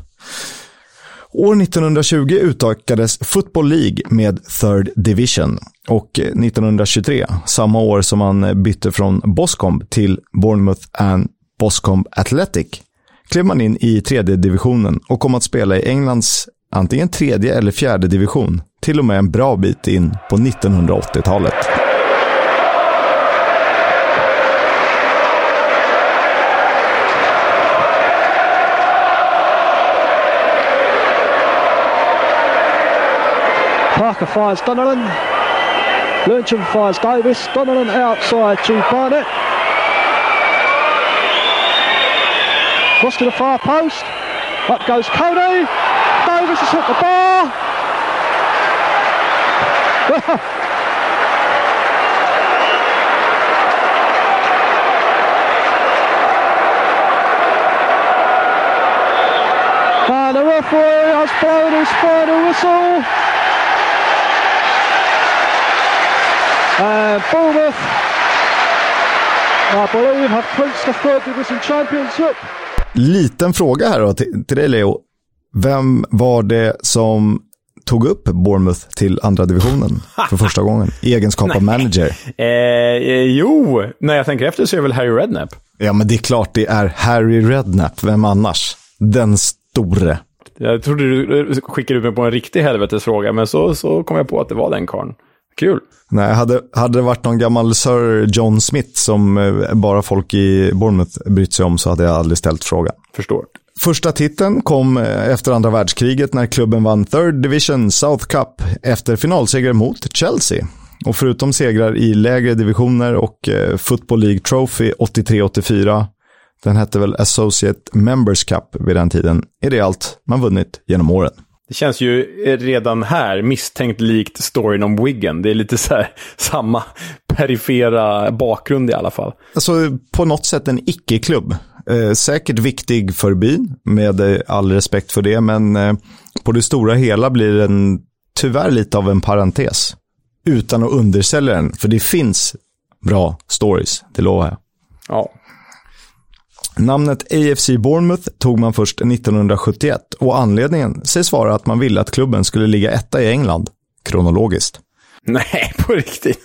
A: År 1920 utökades Football League med Third Division och 1923, samma år som man bytte från Boscombe till Bournemouth and Boscombe Athletic, klev man in i tredje divisionen och kom att spela i Englands antingen tredje eller fjärde division, till och med en bra bit in på 1980-talet.
E: Parker fires Donnellan. Lyncham fires Davis. Donnellan outside to Barnett. Cross to the far post. Up goes Cody. Davis has hit the bar. and the referee has blown his final whistle. And Bournemouth, I believe, have clinched the third division championship.
A: Liten fråga här då till, till dig Leo. Vem var det som tog upp Bournemouth till andra divisionen för första gången i egenskap av manager?
B: Eh, eh, jo, när jag tänker efter så är det väl Harry Redknapp.
A: Ja, men det är klart det är Harry Redknapp. Vem annars? Den store.
B: Jag trodde du skickade ut mig på en riktig helvetesfråga, men så, så kom jag på att det var den karln. Kul.
A: Nej, hade, hade det varit någon gammal Sir John Smith som eh, bara folk i Bournemouth brytt sig om så hade jag aldrig ställt frågan.
B: Förstår.
A: Första titeln kom eh, efter andra världskriget när klubben vann Third Division South Cup efter finalseger mot Chelsea. Och förutom segrar i lägre divisioner och eh, Football League Trophy 83-84, den hette väl Associate Members Cup vid den tiden, är det allt man vunnit genom åren.
B: Det känns ju redan här misstänkt likt storyn om Wiggen. Det är lite så här samma perifera bakgrund i alla fall.
A: Alltså på något sätt en icke-klubb. Eh, säkert viktig för byn, med eh, all respekt för det, men eh, på det stora hela blir den tyvärr lite av en parentes. Utan att undersälja den, för det finns bra stories, det lovar jag.
B: Ja.
A: Namnet AFC Bournemouth tog man först 1971 och anledningen sägs vara att man ville att klubben skulle ligga etta i England, kronologiskt.
B: Nej, på riktigt.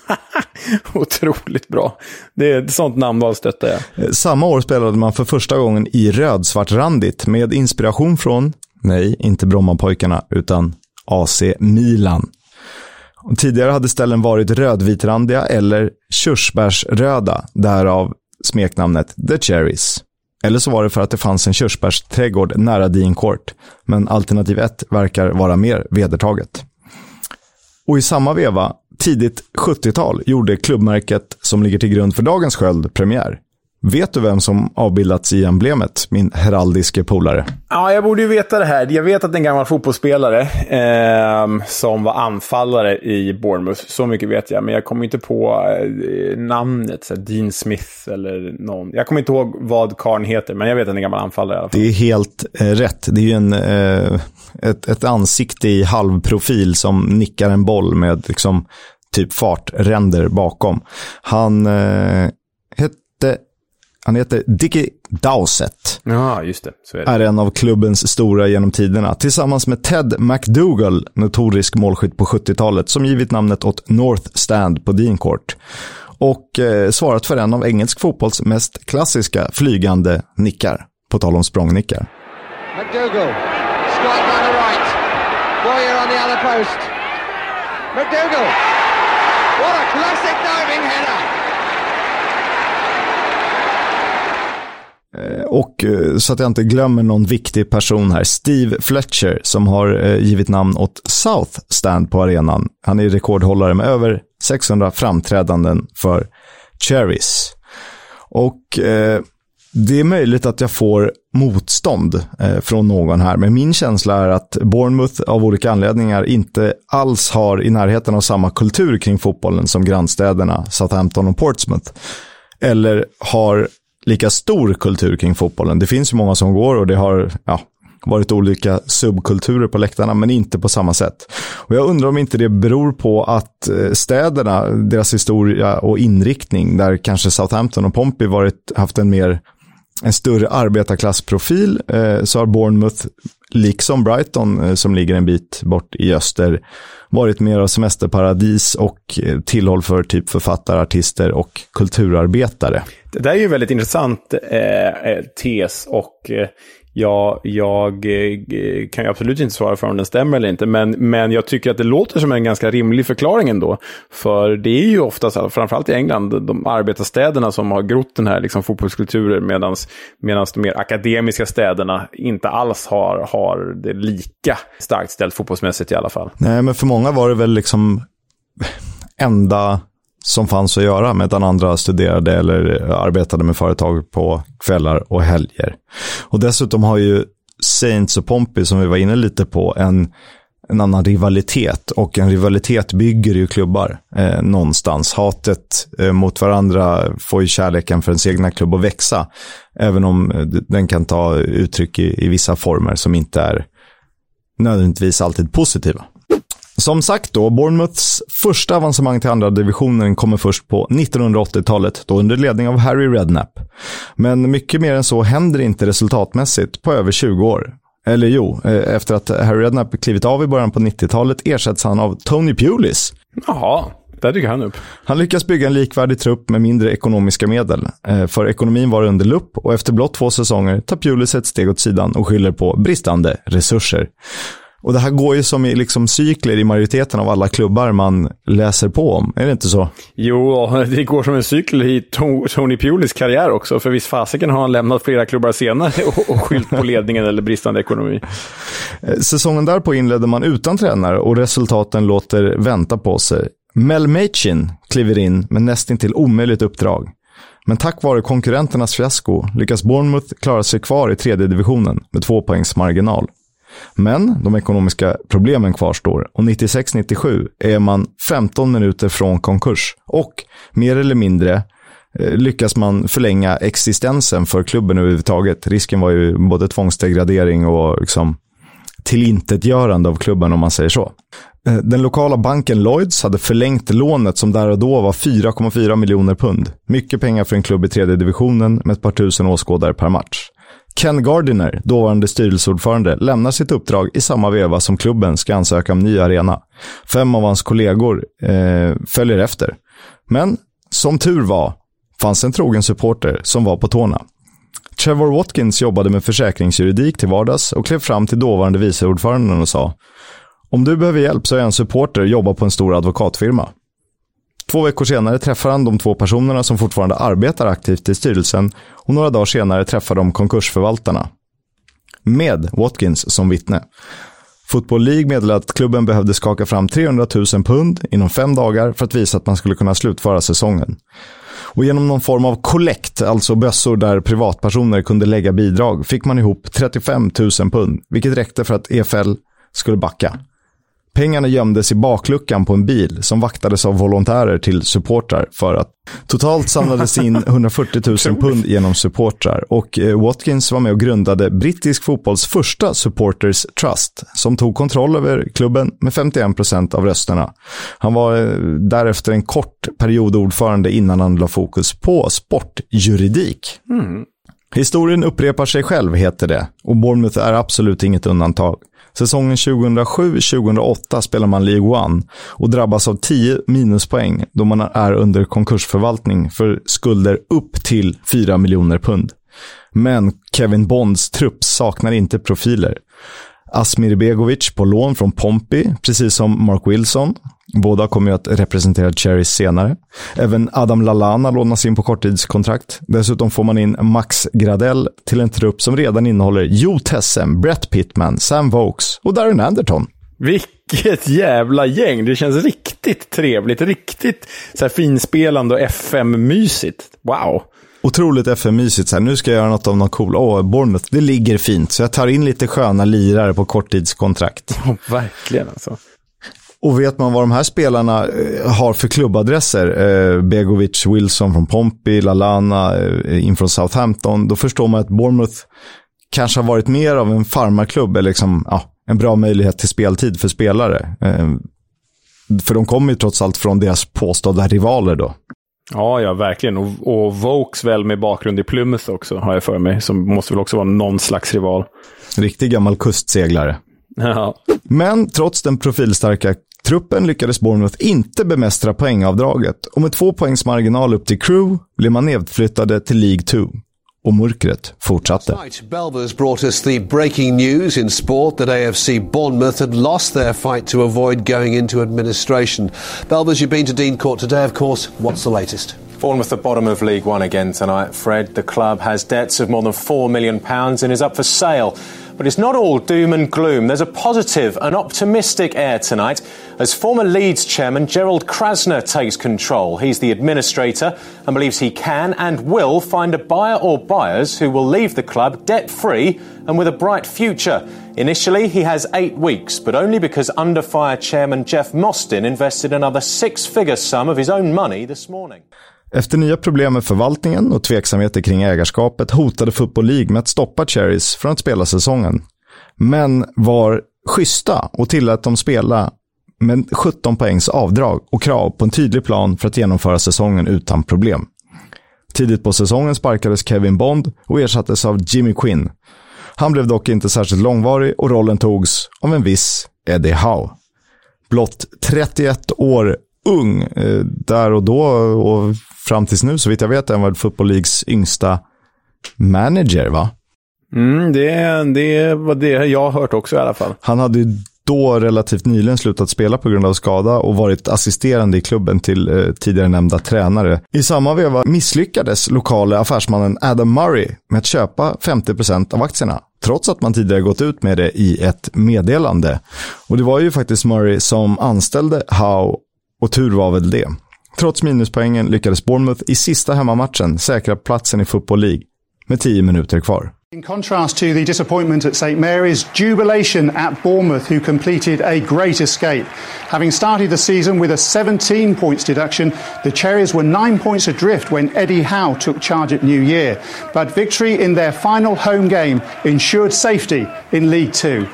B: Otroligt bra. Det är ett sånt namnval stöttar jag.
A: Samma år spelade man för första gången i rödsvartrandigt med inspiration från, nej, inte Brommapojkarna, utan AC Milan. Tidigare hade ställen varit rödvitrandiga eller körsbärsröda, därav smeknamnet The Cherries. Eller så var det för att det fanns en körsbärsträdgård nära Dean Court, men alternativ 1 verkar vara mer vedertaget. Och i samma veva tidigt 70-tal gjorde klubbmärket som ligger till grund för dagens sköld premiär. Vet du vem som avbildats i emblemet, min heraldiske polare?
B: Ja, jag borde ju veta det här. Jag vet att det är en gammal fotbollsspelare eh, som var anfallare i Bournemouth. Så mycket vet jag, men jag kommer inte på eh, namnet. Så Dean Smith eller någon. Jag kommer inte ihåg vad karln heter, men jag vet att det är en gammal anfallare i alla fall.
A: Det är helt eh, rätt. Det är ju en, eh, ett, ett ansikte i halvprofil som nickar en boll med liksom, typ fartränder bakom. Han eh, hette han heter Dickie Dowsett.
B: Ja, just det. Så är det.
A: Är en av klubbens stora genom tiderna. Tillsammans med Ted McDougall, notorisk målskytt på 70-talet, som givit namnet åt North Stand på Dean Court. Och eh, svarat för en av engelsk fotbolls mest klassiska flygande nickar. På tal om språngnickar.
E: McDougall. Strike down the right. Boyer on the other post. McDougall. What a classic Eh,
A: och eh, så att jag inte glömmer någon viktig person här, Steve Fletcher, som har eh, givit namn åt South Stand på arenan. Han är rekordhållare med över 600 framträdanden för Cherries. Och eh, det är möjligt att jag får motstånd eh, från någon här, men min känsla är att Bournemouth av olika anledningar inte alls har i närheten av samma kultur kring fotbollen som grannstäderna Southampton och Portsmouth. Eller har lika stor kultur kring fotbollen. Det finns ju många som går och det har ja, varit olika subkulturer på läktarna, men inte på samma sätt. Och jag undrar om inte det beror på att eh, städerna, deras historia och inriktning, där kanske Southampton och Pompey varit, haft en mer en större arbetarklassprofil, eh, så har Bournemouth, liksom Brighton, eh, som ligger en bit bort i öster, varit mer av semesterparadis och eh, tillhåll för typ författare, artister och kulturarbetare.
B: Det där är ju en väldigt intressant eh, eh, tes och eh, jag, jag eh, kan ju absolut inte svara för om den stämmer eller inte. Men, men jag tycker att det låter som en ganska rimlig förklaring ändå. För det är ju oftast, alltså, framförallt i England, de arbetarstäderna som har grott den här liksom, fotbollskulturen medan de mer akademiska städerna inte alls har, har det lika starkt ställt fotbollsmässigt i alla fall.
A: Nej, men för många var det väl liksom enda som fanns att göra medan andra studerade eller arbetade med företag på kvällar och helger. Och dessutom har ju Saints och Pompey, som vi var inne lite på, en, en annan rivalitet. Och en rivalitet bygger ju klubbar eh, någonstans. Hatet eh, mot varandra får ju kärleken för ens egna klubb att växa. Även om eh, den kan ta uttryck i, i vissa former som inte är nödvändigtvis alltid positiva. Som sagt då, Bournemouths första avancemang till andra divisionen kommer först på 1980-talet, då under ledning av Harry Redknapp. Men mycket mer än så händer inte resultatmässigt på över 20 år. Eller jo, eh, efter att Harry Redknapp klivit av i början på 90-talet ersätts han av Tony Pulis.
B: Jaha, där dyker han upp.
A: Han lyckas bygga en likvärdig trupp med mindre ekonomiska medel. Eh, För ekonomin var under lupp och efter blott två säsonger tar Pulis ett steg åt sidan och skyller på bristande resurser. Och det här går ju som i liksom cykler i majoriteten av alla klubbar man läser på om. Är det inte så?
B: Jo, det går som en cykel i To- Tony Pulis karriär också. För visst fasiken har han lämnat flera klubbar senare och, skyllt på ledningen eller bristande ekonomi.
A: Eh, Säsongen därpå inledde man utan tränare och resultaten låter vänta på sig. Mel Machin kliver in med nästintill omöjligt uppdrag. Men tack vare konkurrenternas fiasko lyckas Bournemouth klara sig kvar i tredje divisionen med två poängs marginal. Men de ekonomiska problemen kvarstår och 96-97 är man 15 minuter från konkurs. Och mer eller mindre eh, lyckas man förlänga existensen för klubben överhuvudtaget. Risken var ju både tvångsdegradering och liksom tillintetgörande av klubben om man säger så. Eh, den lokala banken Lloyds hade förlängt lånet som där och då var 4,4 miljoner pund. Mycket pengar för en klubb i tredje divisionen med ett par tusen åskådare per match. Ken Gardiner, dåvarande styrelseordförande, lämnar sitt uppdrag i samma veva som klubben ska ansöka om ny arena. Fem av hans kollegor eh, följer efter. Men som tur var fanns en trogen supporter som var på tårna. Trevor Watkins jobbade med försäkringsjuridik till vardags och klev fram till dåvarande viceordföranden och sa Om du behöver hjälp så är jag en supporter och jobbar på en stor advokatfirma. Två veckor senare träffar han de två personerna som fortfarande arbetar aktivt i styrelsen och några dagar senare träffar de konkursförvaltarna. Med Watkins som vittne. Football League meddelade att klubben behövde skaka fram 300 000 pund inom fem dagar för att visa att man skulle kunna slutföra säsongen. Och genom någon form av kollekt, alltså bössor där privatpersoner kunde lägga bidrag, fick man ihop 35 000 pund, vilket räckte för att EFL skulle backa. Pengarna gömdes i bakluckan på en bil som vaktades av volontärer till supportrar för att totalt samlades in 140 000 pund genom supportrar och eh, Watkins var med och grundade brittisk fotbolls första supporters trust som tog kontroll över klubben med 51 procent av rösterna. Han var eh, därefter en kort period ordförande innan han la fokus på sportjuridik. Historien upprepar sig själv, heter det, och Bournemouth är absolut inget undantag. Säsongen 2007-2008 spelar man League One och drabbas av 10 minuspoäng då man är under konkursförvaltning för skulder upp till 4 miljoner pund. Men Kevin Bonds trupp saknar inte profiler. Asmir Begovic på lån från Pompey, precis som Mark Wilson. Båda kommer ju att representera Cherries senare. Även Adam Lallana lånas in på korttidskontrakt. Dessutom får man in Max Gradell till en trupp som redan innehåller Jo Tessem, Brett Pittman, Sam Vokes och Darren Anderton.
B: Vilket jävla gäng! Det känns riktigt trevligt, riktigt så här finspelande och FM-mysigt. Wow!
A: Otroligt FM-mysigt. Så här, nu ska jag göra något av något cool. Åh, Bournemouth, det ligger fint. Så jag tar in lite sköna lirare på korttidskontrakt.
B: Ja, verkligen alltså.
A: Och vet man vad de här spelarna eh, har för klubbadresser, eh, Begovic, Wilson från Pompey, Lalana eh, in från Southampton, då förstår man att Bournemouth kanske har varit mer av en farmarklubb, eller liksom, ja, en bra möjlighet till speltid för spelare. För de kommer ju trots allt från deras påstådda rivaler då.
B: Ja, ja, verkligen. Och, och Vokes väl med bakgrund i Plymouth också, har jag för mig. Som måste väl också vara någon slags rival.
A: Riktig gammal kustseglare.
B: Ja.
A: Men trots den profilstarka truppen lyckades Bournemouth inte bemästra poängavdraget och med två poängs marginal upp till Crew blev man nedflyttade till League 2. Och mörkret fortsatte.
F: Tonight, Belvers brought us the breaking news in sport that AFC Bournemouth had lost their fight to avoid going into administration. Belvers, you've been to Dean Court today, of course. What's the latest?
G: Bournemouth at bottom of League One again tonight, Fred. The club has debts of more than £4 million and is up for sale. But it's not all doom and gloom. There's a positive and optimistic air tonight as former Leeds chairman Gerald Krasner takes control. He's the administrator and believes he can and will find a buyer or buyers who will leave the club debt free and with a bright future. Initially, he has eight weeks, but only because under fire chairman Jeff Mostyn invested another six figure sum of his own money this morning.
A: Efter nya problem med förvaltningen och tveksamheter kring ägarskapet hotade Football League med att stoppa Cherries från att spela säsongen. Men var schyssta och tillät dem spela med 17 poängs avdrag och krav på en tydlig plan för att genomföra säsongen utan problem. Tidigt på säsongen sparkades Kevin Bond och ersattes av Jimmy Quinn. Han blev dock inte särskilt långvarig och rollen togs av en viss Eddie Howe. Blott 31 år ung eh, där och då och fram tills nu, så vitt jag vet, är han väl Football Leagues yngsta manager, va?
B: Mm, det, det var det jag har hört också i alla fall.
A: Han hade ju då relativt nyligen slutat spela på grund av skada och varit assisterande i klubben till eh, tidigare nämnda tränare. I samma veva misslyckades lokala affärsmannen Adam Murray med att köpa 50% av aktierna, trots att man tidigare gått ut med det i ett meddelande. Och det var ju faktiskt Murray som anställde Howe och tur var väl det. Trots minuspoängen lyckades Bournemouth i sista hemmamatchen säkra platsen i Football League med 10 minuter kvar.
H: In contrast to the disappointment at St Mary's, jubilation at Bournemouth, who completed a great escape. Having started the season with a 17 points deduction, the Cherries were nine points adrift when Eddie Howe took charge at New Year. But victory in their final home game ensured safety in League Two.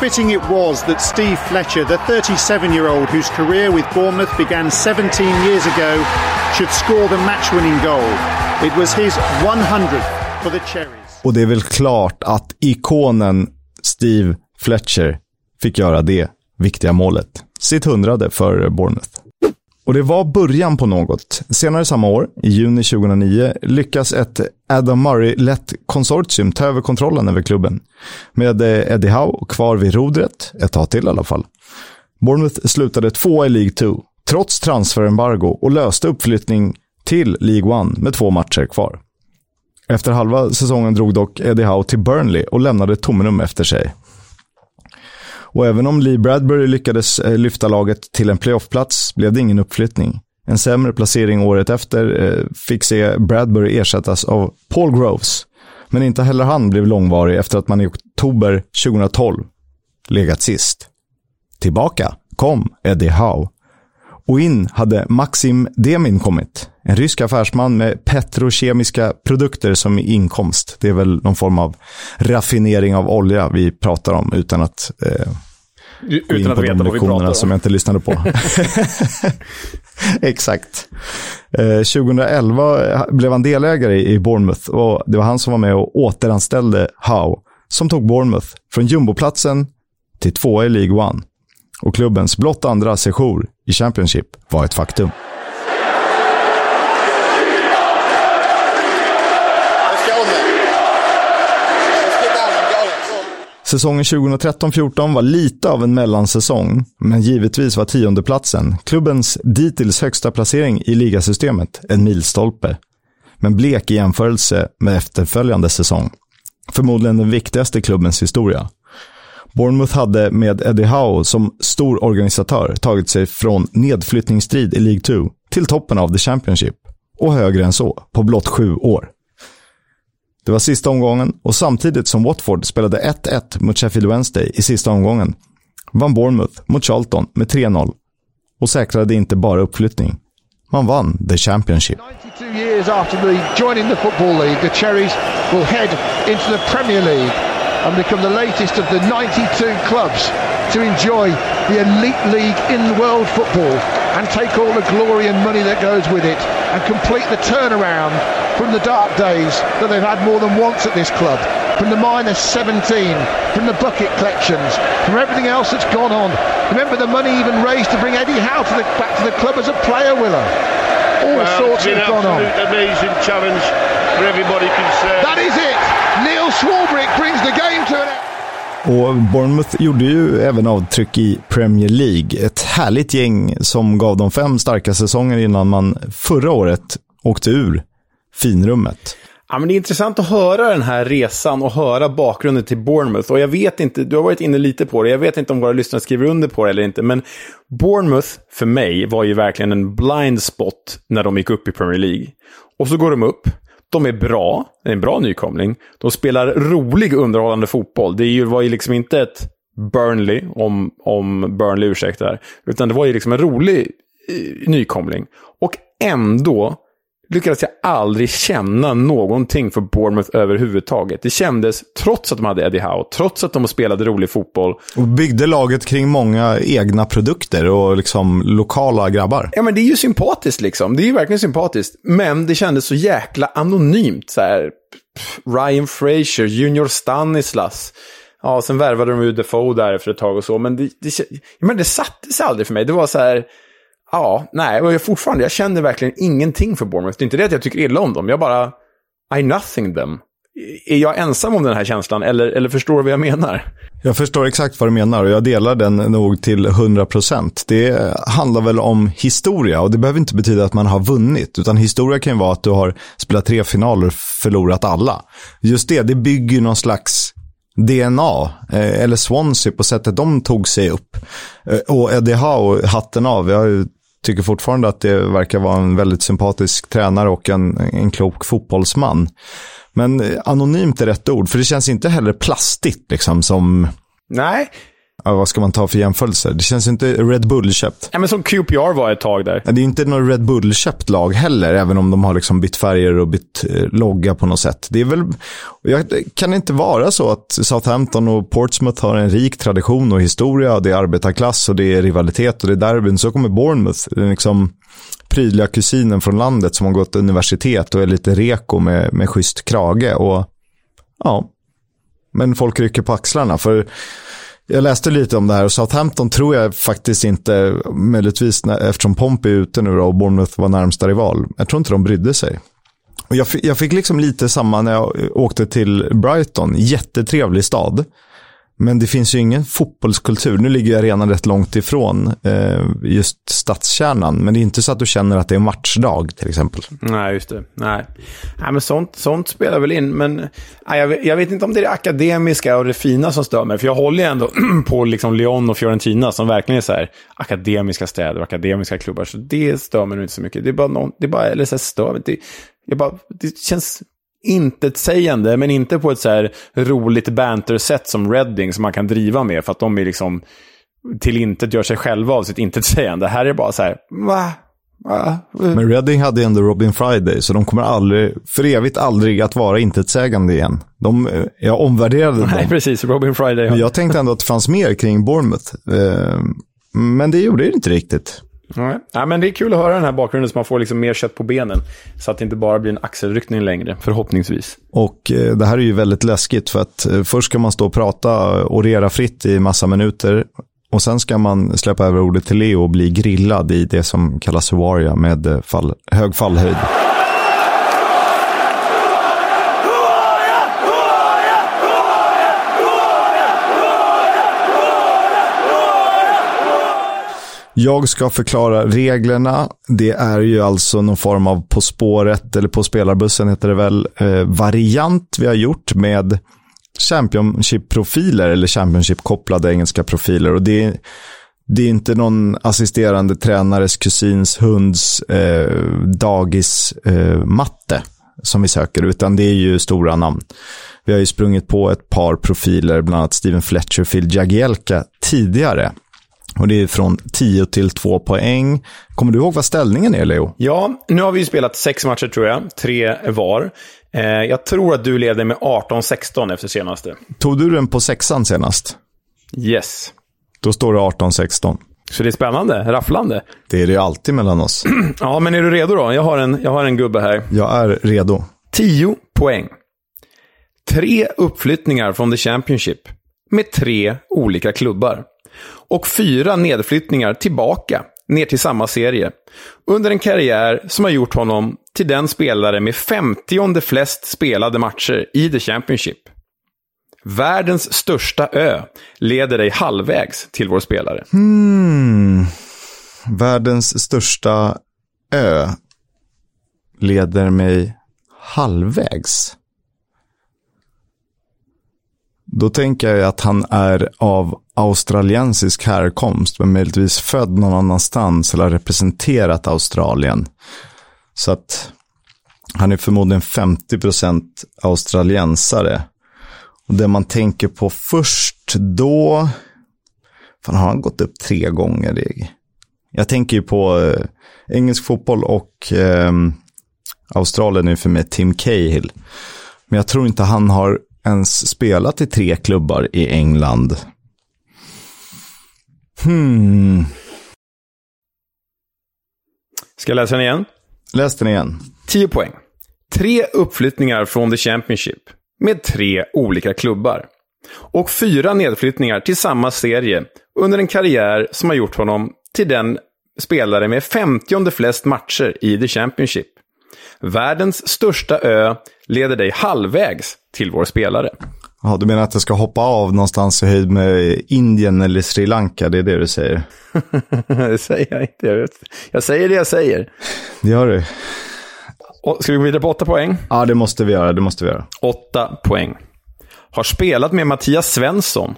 H: Fitting it was that Steve Fletcher, the 37 year old whose career with Bournemouth began 17 years ago, should score the match winning goal. It was his 100th for the Cherries.
A: Och det är väl klart att ikonen Steve Fletcher fick göra det viktiga målet. Sitt hundrade för Bournemouth. Och det var början på något. Senare samma år, i juni 2009, lyckas ett Adam Murray-lett konsortium ta över kontrollen över klubben. Med eh, Eddie Howe kvar vid rodret, ett tag till i alla fall. Bournemouth slutade två i League 2, trots transferembargo och löste uppflyttning till League 1 med två matcher kvar. Efter halva säsongen drog dock Eddie Howe till Burnley och lämnade ett tomrum efter sig. Och även om Lee Bradbury lyckades eh, lyfta laget till en playoffplats blev det ingen uppflyttning. En sämre placering året efter eh, fick se Bradbury ersättas av Paul Groves. Men inte heller han blev långvarig efter att man i oktober 2012 legat sist. Tillbaka kom Eddie Howe. Och in hade Maxim Demin kommit. En rysk affärsman med petrokemiska produkter som inkomst. Det är väl någon form av raffinering av olja vi pratar om utan att eh, in
B: Utan att veta vad vi pratar
A: som
B: om.
A: jag inte lyssnade på. Exakt. Eh, 2011 blev han delägare i Bournemouth och det var han som var med och återanställde Howe, som tog Bournemouth från jumboplatsen till tvåa i League One. Och klubbens blott andra sejour i Championship var ett faktum. Säsongen 2013-14 var lite av en mellansäsong, men givetvis var tiondeplatsen, klubbens dittills högsta placering i ligasystemet, en milstolpe. Men blek i jämförelse med efterföljande säsong. Förmodligen den viktigaste i klubbens historia. Bournemouth hade med Eddie Howe som stor organisatör tagit sig från nedflyttningsstrid i League 2 till toppen av The Championship. Och högre än så, på blott sju år. Det var sista omgången och samtidigt som Watford spelade 1-1 mot Sheffield Wednesday i sista omgången vann Bournemouth mot Charlton med 3-0 och säkrade inte bara uppflyttning. Man vann The Championship.
I: 92 years after the joining the Football League, the Cherries will head into the Premier League and become the latest of the 92 clubs to enjoy the elite league in world football and take all the glory and money that goes with it and complete the turnaround from the dark days that they've had more than once at this club. From the minus 17, from the bucket collections, from everything else that's gone on. Remember the money even raised to bring Eddie Howe to the, back to the club as a player, Willow. All
J: Well,
I: sorts
J: it's been
I: have gone on.
J: absolute amazing challenge for everybody concerned.
I: That is it. Neil Swarbrick brings the game to an end.
A: Och Bournemouth gjorde ju även avtryck i Premier League. Ett härligt gäng som gav dem fem starka säsonger innan man förra året åkte ur finrummet.
B: Ja, men det är intressant att höra den här resan och höra bakgrunden till Bournemouth. Och jag vet inte, du har varit inne lite på det, jag vet inte om våra lyssnare skriver under på det eller inte, men Bournemouth för mig var ju verkligen en blind spot när de gick upp i Premier League. Och så går de upp, de är bra, det är en bra nykomling, de spelar rolig underhållande fotboll. Det var ju liksom inte ett Burnley, om, om Burnley ursäktar, utan det var ju liksom en rolig eh, nykomling. Och ändå lyckades jag aldrig känna någonting för Bournemouth överhuvudtaget. Det kändes, trots att de hade Eddie Howe, trots att de spelade rolig fotboll.
A: Och byggde laget kring många egna produkter och liksom lokala grabbar.
B: Ja, men det är ju sympatiskt liksom. Det är ju verkligen sympatiskt. Men det kändes så jäkla anonymt. Så här, Ryan Fraser, Junior Stanislas. Ja, sen värvade de ju Defoe där efter ett tag och så. Men det, det, men det satte sig aldrig för mig. Det var så här... Ja, nej, och jag fortfarande, jag känner verkligen ingenting för Bournemouth. Det är inte det att jag tycker illa om dem, jag bara... I nothing them. Är jag ensam om den här känslan, eller, eller förstår du vad jag menar?
A: Jag förstår exakt vad du menar och jag delar den nog till 100%. Det handlar väl om historia och det behöver inte betyda att man har vunnit. Utan historia kan ju vara att du har spelat tre finaler och förlorat alla. Just det, det bygger ju någon slags DNA, eh, eller Swansea på sättet de tog sig upp. Eh, och Eddie Howe, hatten av. Jag tycker fortfarande att det verkar vara en väldigt sympatisk tränare och en, en klok fotbollsman. Men anonymt är rätt ord, för det känns inte heller plastigt liksom som,
B: Nej,
A: ja, vad ska man ta för jämförelser? Det känns inte Red Bull-köpt.
B: ja, men som QPR var ett tag där.
A: Det är inte något Red Bull-köpt lag heller, även om de har liksom bytt färger och bytt eh, logga på något sätt. Det är väl, jag, kan det inte vara så att Southampton och Portsmouth har en rik tradition och historia, och det är arbetarklass och det är rivalitet och det är derbyn. Så kommer Bournemouth, den liksom prydliga kusinen från landet som har gått universitet och är lite reko med, med schysst krage. Och ja, men folk rycker på axlarna. För jag läste lite om det här och Southampton tror jag faktiskt inte, möjligtvis eftersom Pompey är ute nu då, och Bournemouth var närmsta rival. Jag tror inte de brydde sig. Och jag, fick, jag fick liksom lite samma när jag åkte till Brighton, jättetrevlig stad. Men det finns ju ingen fotbollskultur. Nu ligger ju arenan rätt långt ifrån eh, just stadskärnan. Men det är inte så att du känner att det är matchdag till exempel.
B: Nej, just det. Nej, nej men sånt, sånt spelar väl in. Men nej, jag, vet, jag vet inte om det är det akademiska och det fina som stör mig. För jag håller ju ändå på liksom Lyon och Fiorentina som verkligen är så här akademiska städer och akademiska klubbar. Så det stör mig nog inte så mycket. Det är bara, någon, det är bara eller så här, stör mig. Det, jag bara, det känns intetsägande, men inte på ett så här roligt banter-sätt som Reading som man kan driva med för att de är liksom till intet gör sig själva av sitt intetsägande. Här är det bara så här, va? va?
A: Men Reading hade ändå Robin Friday, så de kommer aldrig, för evigt aldrig att vara intetsägande igen. De, jag omvärderade dem.
B: Nej, precis. Robin Friday.
A: Men jag tänkte ändå att det fanns mer kring Bournemouth. Eh, Men det gjorde det inte riktigt.
B: Nej. Ja, men det är kul att höra den här bakgrunden så man får liksom mer kött på benen. Så att det inte bara blir en axelryckning längre, förhoppningsvis.
A: Och eh, det här är ju väldigt läskigt för att eh, först ska man stå och prata och orera fritt i massa minuter. Och sen ska man släppa över ordet till Leo och bli grillad i det som kallas Waria med eh, fall, hög fallhöjd. Jag ska förklara reglerna. Det är ju alltså någon form av På spåret, eller På spelarbussen heter det väl, eh, variant vi har gjort med Championship-profiler eller Championship-kopplade engelska profiler. Och det är, det är inte någon assisterande tränares kusins hunds eh, dagis eh, matte som vi söker, utan det är ju stora namn. Vi har ju sprungit på ett par profiler, bland annat Steven Fletcher och Phil Jagielka tidigare. Och det är från 10 till 2 poäng. Kommer du ihåg vad ställningen är, Leo?
B: Ja, nu har vi ju spelat sex matcher tror jag, tre var. Eh, jag tror att du leder med 18-16 efter senaste.
A: Tog du den på sexan senast?
B: Yes.
A: Då står det 18-16.
B: Så det är spännande, rafflande.
A: Det är det ju alltid mellan oss.
B: Ja, men är du redo då? Jag har en, jag har en gubbe här.
A: Jag är redo.
B: 10 poäng. Tre uppflyttningar från The Championship med tre olika klubbar. Och fyra nedflyttningar tillbaka, ner till samma serie. Under en karriär som har gjort honom till den spelare med 50 flest spelade matcher i The Championship. Världens största ö leder dig halvvägs till vår spelare.
A: Hmm. Världens största ö leder mig halvvägs. Då tänker jag att han är av australiensisk härkomst, men möjligtvis född någon annanstans eller har representerat Australien. Så att han är förmodligen 50% australiensare. Och det man tänker på först då, fan har han gått upp tre gånger? Jag tänker ju på eh, engelsk fotboll och eh, Australien är för mig Tim Cahill. Men jag tror inte han har ens spelat i tre klubbar i England. Hmm.
B: Ska jag läsa den igen?
A: Läs den igen.
B: 10 poäng. Tre uppflyttningar från The Championship med tre olika klubbar. Och fyra nedflyttningar till samma serie under en karriär som har gjort honom till den spelare med 50 flest matcher i The Championship. Världens största ö leder dig halvvägs till vår spelare.
A: Ja, du menar att jag ska hoppa av någonstans i höjd med Indien eller Sri Lanka? Det är det du säger?
B: det säger jag inte. Jag, jag säger det jag säger.
A: Det gör du.
B: Och, ska vi gå vidare på åtta poäng?
A: Ja, det måste vi göra. Det måste vi göra.
B: Åtta poäng. Har spelat med Mattias Svensson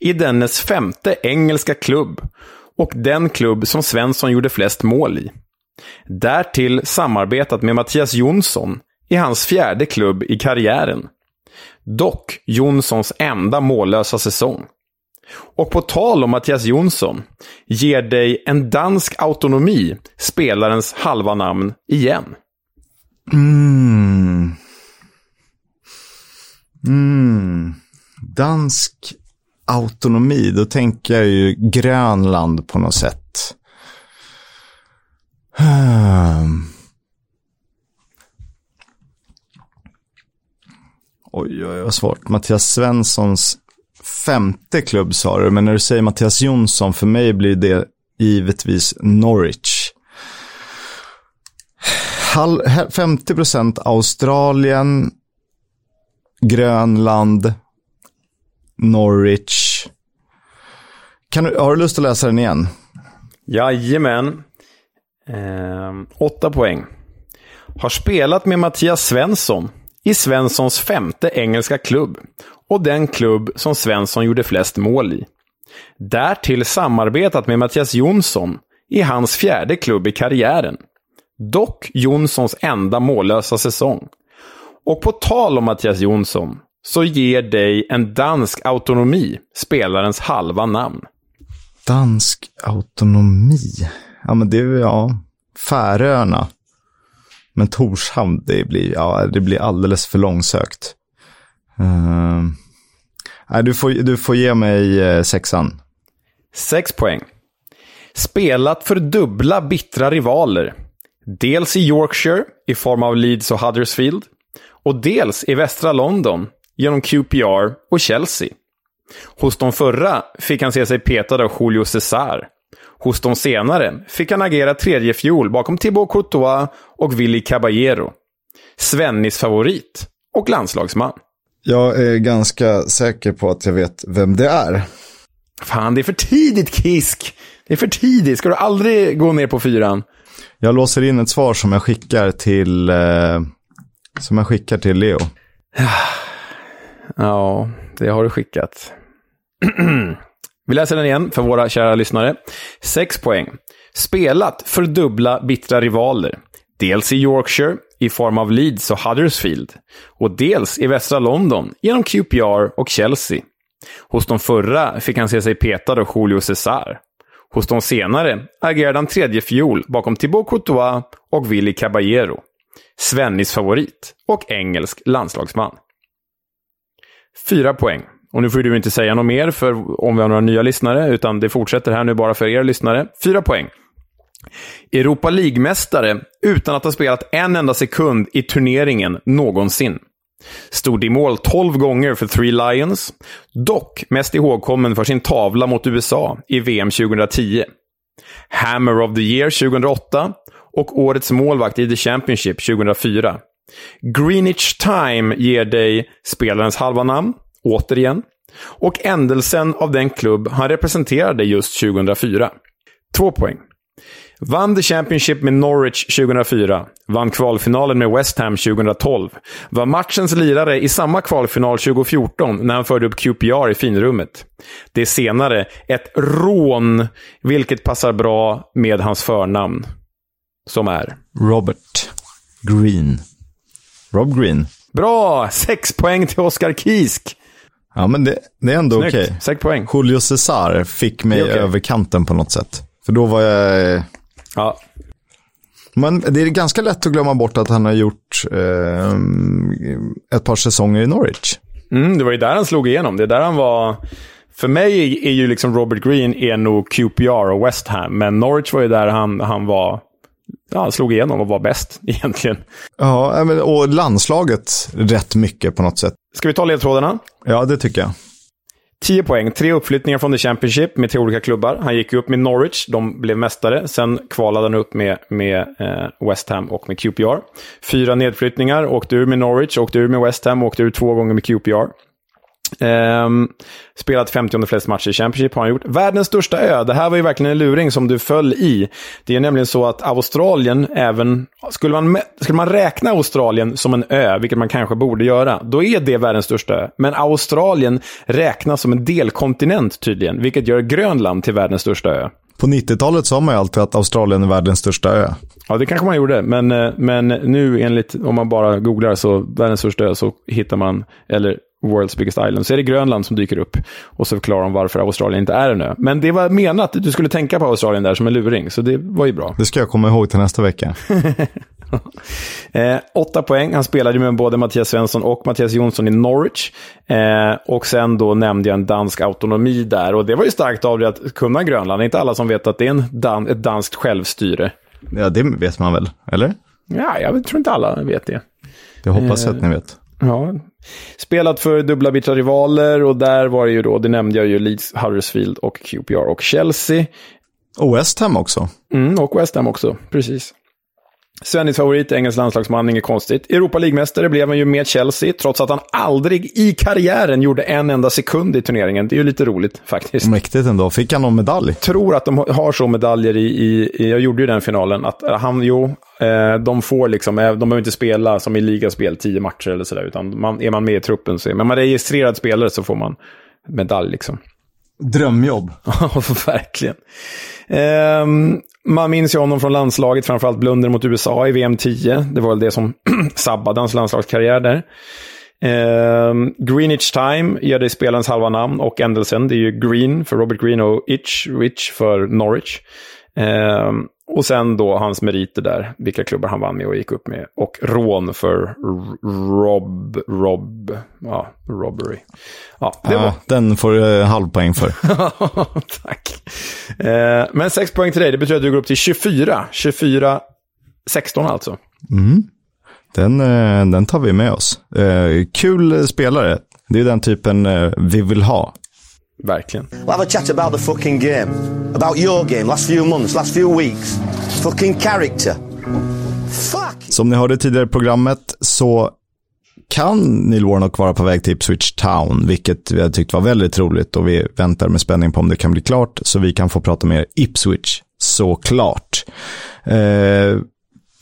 B: i dennes femte engelska klubb och den klubb som Svensson gjorde flest mål i. Därtill samarbetat med Mattias Jonsson i hans fjärde klubb i karriären. Dock Jonssons enda mållösa säsong. Och på tal om Mattias Jonsson, ger dig en dansk autonomi spelarens halva namn igen.
A: Mm. Mm. Dansk autonomi, då tänker jag ju Grönland på något sätt. Oj, oj, vad svårt. Mattias Svenssons femte klubb sa du, men när du säger Mattias Jonsson, för mig blir det givetvis Norwich. 50% Australien, Grönland. Norwich. Kan du, har du lust att läsa den igen?
B: Jajamän. Ehm, åtta poäng. Har spelat med Mattias Svensson i Svenssons femte engelska klubb och den klubb som Svensson gjorde flest mål i. Därtill samarbetat med Mattias Jonsson i hans fjärde klubb i karriären. Dock Jonssons enda mållösa säsong. Och på tal om Mattias Jonsson så ger dig en dansk autonomi spelarens halva namn.
A: Dansk autonomi. Ja, men det är ja, Färöarna. Men Torshamn, det blir, ja, det blir alldeles för långsökt. Uh, nej, du, får, du får ge mig eh, sexan.
B: Sex poäng. Spelat för dubbla bittra rivaler. Dels i Yorkshire i form av Leeds och Huddersfield. Och dels i västra London genom QPR och Chelsea. Hos de förra fick han se sig petad av Julio Cesar. Hos de senare fick han agera tredje fjol bakom Thibaut Courtois och Willy Caballero. Svennis favorit och landslagsman.
A: Jag är ganska säker på att jag vet vem det är.
B: Fan, det är för tidigt Kisk! Det är för tidigt. Ska du aldrig gå ner på fyran?
A: Jag låser in ett svar som jag skickar till, eh, som jag skickar till Leo.
B: Ja, det har du skickat. Vi läser den igen för våra kära lyssnare. 6 poäng. Spelat för dubbla bittra rivaler. Dels i Yorkshire i form av Leeds och Huddersfield. Och dels i västra London genom QPR och Chelsea. Hos de förra fick han se sig petad av Julio Cesar. Hos de senare agerade han tredje fjol bakom Thibaut Courtois och Willy Caballero. Svennis favorit och engelsk landslagsman. 4 poäng. Och nu får du inte säga något mer för om vi har några nya lyssnare, utan det fortsätter här nu bara för er lyssnare. Fyra poäng. Europa League-mästare utan att ha spelat en enda sekund i turneringen någonsin. Stod i mål 12 gånger för Three Lions, dock mest ihågkommen för sin tavla mot USA i VM 2010. Hammer of the Year 2008 och årets målvakt i The Championship 2004. Greenwich Time ger dig spelarens halva namn, återigen, och ändelsen av den klubb han representerade just 2004. Två poäng. Vann The Championship med Norwich 2004. Vann kvalfinalen med West Ham 2012. Var matchens lirare i samma kvalfinal 2014 när han förde upp QPR i finrummet. Det senare ett rån, vilket passar bra med hans förnamn. Som är?
A: Robert Green. Rob Green.
B: Bra! Sex poäng till Oskar Kisk.
A: Ja, men det, det är ändå okej. Okay.
B: Poäng.
A: Julio Cesar fick mig okay. över kanten på något sätt. För då var jag...
B: Ja.
A: Men det är ganska lätt att glömma bort att han har gjort eh, ett par säsonger i Norwich.
B: Mm, det var ju där han slog igenom. Det är där han var... För mig är ju liksom Robert Green är nog QPR och West Ham. Men Norwich var ju där han, han var... Ja, slog igenom och var bäst egentligen.
A: Ja, och landslaget rätt mycket på något sätt.
B: Ska vi ta ledtrådarna?
A: Ja, det tycker jag.
B: 10 poäng, tre uppflyttningar från The Championship med tre olika klubbar. Han gick upp med Norwich, de blev mästare. Sen kvalade han upp med, med eh, West Ham och med QPR. Fyra nedflyttningar, åkte ur med Norwich, åkte ur med West Ham, åkte ur två gånger med QPR. Um, spelat 50 flest matcher i Championship har han gjort. Världens största ö, det här var ju verkligen en luring som du föll i. Det är nämligen så att Australien även, skulle man, skulle man räkna Australien som en ö, vilket man kanske borde göra, då är det världens största ö. Men Australien räknas som en delkontinent tydligen, vilket gör Grönland till världens största ö.
A: På 90-talet sa man ju alltid att Australien är världens största ö.
B: Ja, det kanske man gjorde. Men, eh, men nu enligt, om man bara googlar så världens största ö så hittar man, eller World's Biggest Island, så är det Grönland som dyker upp. Och så förklarar de varför Australien inte är en ö. Men det var menat att du skulle tänka på Australien där som en luring, så det var ju bra.
A: Det ska jag komma ihåg till nästa vecka.
B: eh, åtta poäng. Han spelade med både Mattias Svensson och Mattias Jonsson i Norwich. Eh, och sen då nämnde jag en dansk autonomi där. Och det var ju starkt av dig att kunna Grönland. Det är inte alla som vet att det är en dan ett danskt självstyre.
A: Ja, det vet man väl? Eller?
B: Ja, jag tror inte alla vet det.
A: Det hoppas jag eh, att ni vet.
B: Ja. Spelat för dubbla bittra rivaler och där var det ju då, det nämnde jag ju, Leeds, Huddersfield och QPR och Chelsea.
A: Och West Ham också.
B: Mm, och West Ham också, precis. Svennis favorit, engelsk landslagsman, inget konstigt. Europa League-mästare blev han ju med Chelsea, trots att han aldrig i karriären gjorde en enda sekund i turneringen. Det är ju lite roligt faktiskt.
A: Mäktigt ändå. Fick han någon medalj?
B: tror att de har så medaljer i, i, jag gjorde ju den finalen, att han, jo, eh, de får liksom, eh, de behöver inte spela som i ligaspel, tio matcher eller sådär, utan man, är man med i truppen så är men man registrerad spelare så får man medalj liksom.
A: Drömjobb.
B: Ja, verkligen. Ehm, man minns ju honom från landslaget, framförallt blunder mot USA i VM 10. Det var väl det som sabbade hans landslagskarriär där. Ehm, Greenwich Time ger dig spelarens halva namn och ändelsen. Det är ju Green för Robert Green och Itch, Rich för Norwich. Ehm, och sen då hans meriter där, vilka klubbar han vann med och gick upp med. Och rån för Rob, Rob, ja, Robbery. Ja, det var,
A: Ja, den får du eh, halvpoäng för.
B: Tack. Eh, men 6 poäng till dig, det betyder att du går upp till 24. 24, 16 alltså.
A: Den, eh, den tar vi med oss. Eh, Kul spelare. Det är den typen vi vill ha.
B: Verkligen.
K: We'll have a chat about the fucking game. About your game, last few months, last few weeks. Fucking character. Fuck!
A: Som ni hörde i tidigare i programmet så kan Neil Warnock vara på väg till Ipswich Town, vilket vi har tyckt var väldigt roligt och vi väntar med spänning på om det kan bli klart så vi kan få prata mer Ipswich såklart. Eh,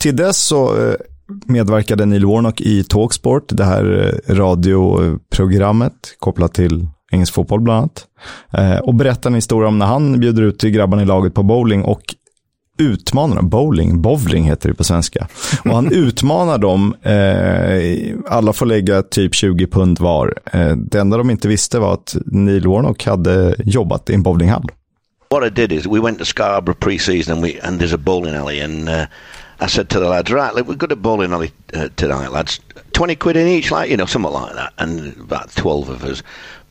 A: till dess så eh, medverkade Neil Warnock i Talksport, det här eh, radioprogrammet kopplat till engelsk fotboll bland annat. Eh, och berättar en historia om när han bjuder ut till grabbarna i laget på bowling och utmanar dem. Bowling, bowling heter det på svenska. Och han utmanar dem. Eh, alla får lägga typ 20 pund var. Eh, det enda de inte visste var att Neil Warnock hade jobbat i en bowlinghall.
L: what I did is we went to Scarborough pre-season and we and there's a bowling alley and uh, I said to the lads, right, look, we've got a bowling alley uh, tonight, lads. Twenty quid in each, like you know, something like that, and about twelve of us.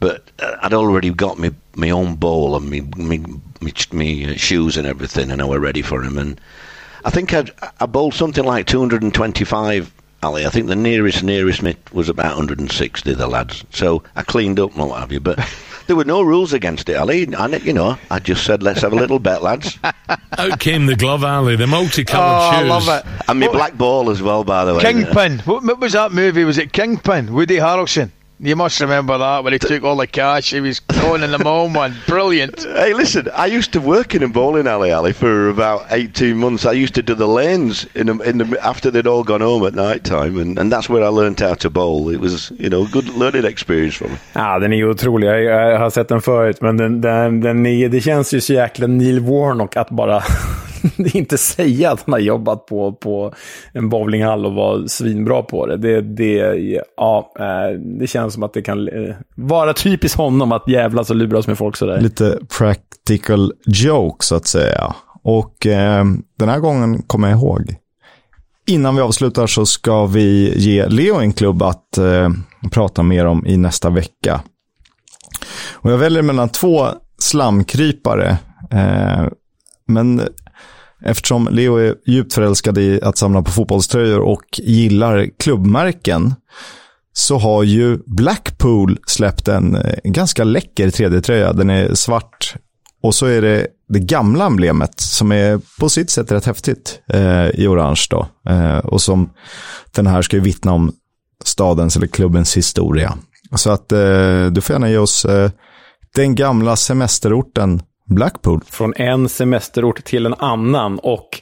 L: But uh, I'd already got me my own bowl and me me me, me uh, shoes and everything, and I were ready for him. And I think I'd, I bowled something like 225 Ali. I think the nearest nearest me was about 160, the lads. So I cleaned up and what have you. But there were no rules against it, Ali. And, you know, I just said, let's have a little bet, lads.
M: Out came the glove alley, the multicoloured
I: Oh, I
M: shoes.
I: love it.
L: And my black ball as well, by the way.
I: Kingpin. What, what was that movie? Was it Kingpin? Woody Harrelson. You must remember that when he took all the cash. He was calling them home one. Brilliant.
L: Hey, listen, I used to work in a bowling alley, Ali, for about 18 months. I used to do the lanes in the, in the, after they'd all gone home at night time, and, and that's where I learnt how to bowl. It was, you know, a good learning experience for me.
B: Ja, den är ju otrolig. Jag, jag har sett den förut, men den, den, den är, det känns ju så jäkla Neil Warnock att bara inte säga att han har jobbat på, på en bowlinghall och var svinbra på det. Det, det, ja, eh, det känns som att det kan eh, vara typiskt honom att jävlas och luras med folk sådär.
A: Lite practical joke så att säga. Och eh, den här gången kommer jag ihåg. Innan vi avslutar så ska vi ge Leo en klubb att eh, prata mer om i nästa vecka. Och jag väljer mellan två slamkrypare. Eh, men eftersom Leo är djupt förälskad i att samla på fotbollströjor och gillar klubbmärken så har ju Blackpool släppt en eh, ganska läcker 3D-tröja. Den är svart och så är det det gamla emblemet som är på sitt sätt rätt häftigt eh, i orange då. Eh, och som den här ska ju vittna om stadens eller klubbens historia. Så att eh, du får gärna ge oss eh, den gamla semesterorten Blackpool.
B: Från en semesterort till en annan. Och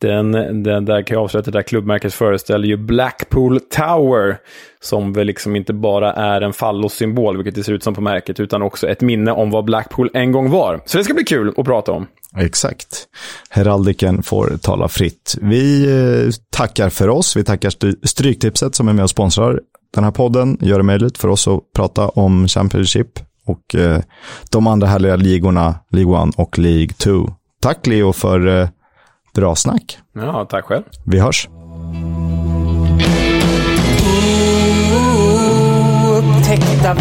B: den, den där kan jag avslöja det där klubbmärket föreställer ju Blackpool Tower. Som väl liksom inte bara är en fallossymbol, vilket det ser ut som på märket, utan också ett minne om vad Blackpool en gång var. Så det ska bli kul att prata om.
A: Exakt. Heraldiken får tala fritt. Vi eh, tackar för oss. Vi tackar Stry- Stryktipset som är med och sponsrar den här podden. Gör det möjligt för oss att prata om Championship och eh, de andra härliga ligorna, League 1 och League 2. Tack Leo för eh, bra snack.
B: Ja, tack själv.
A: Vi hörs.
N: Upptäckta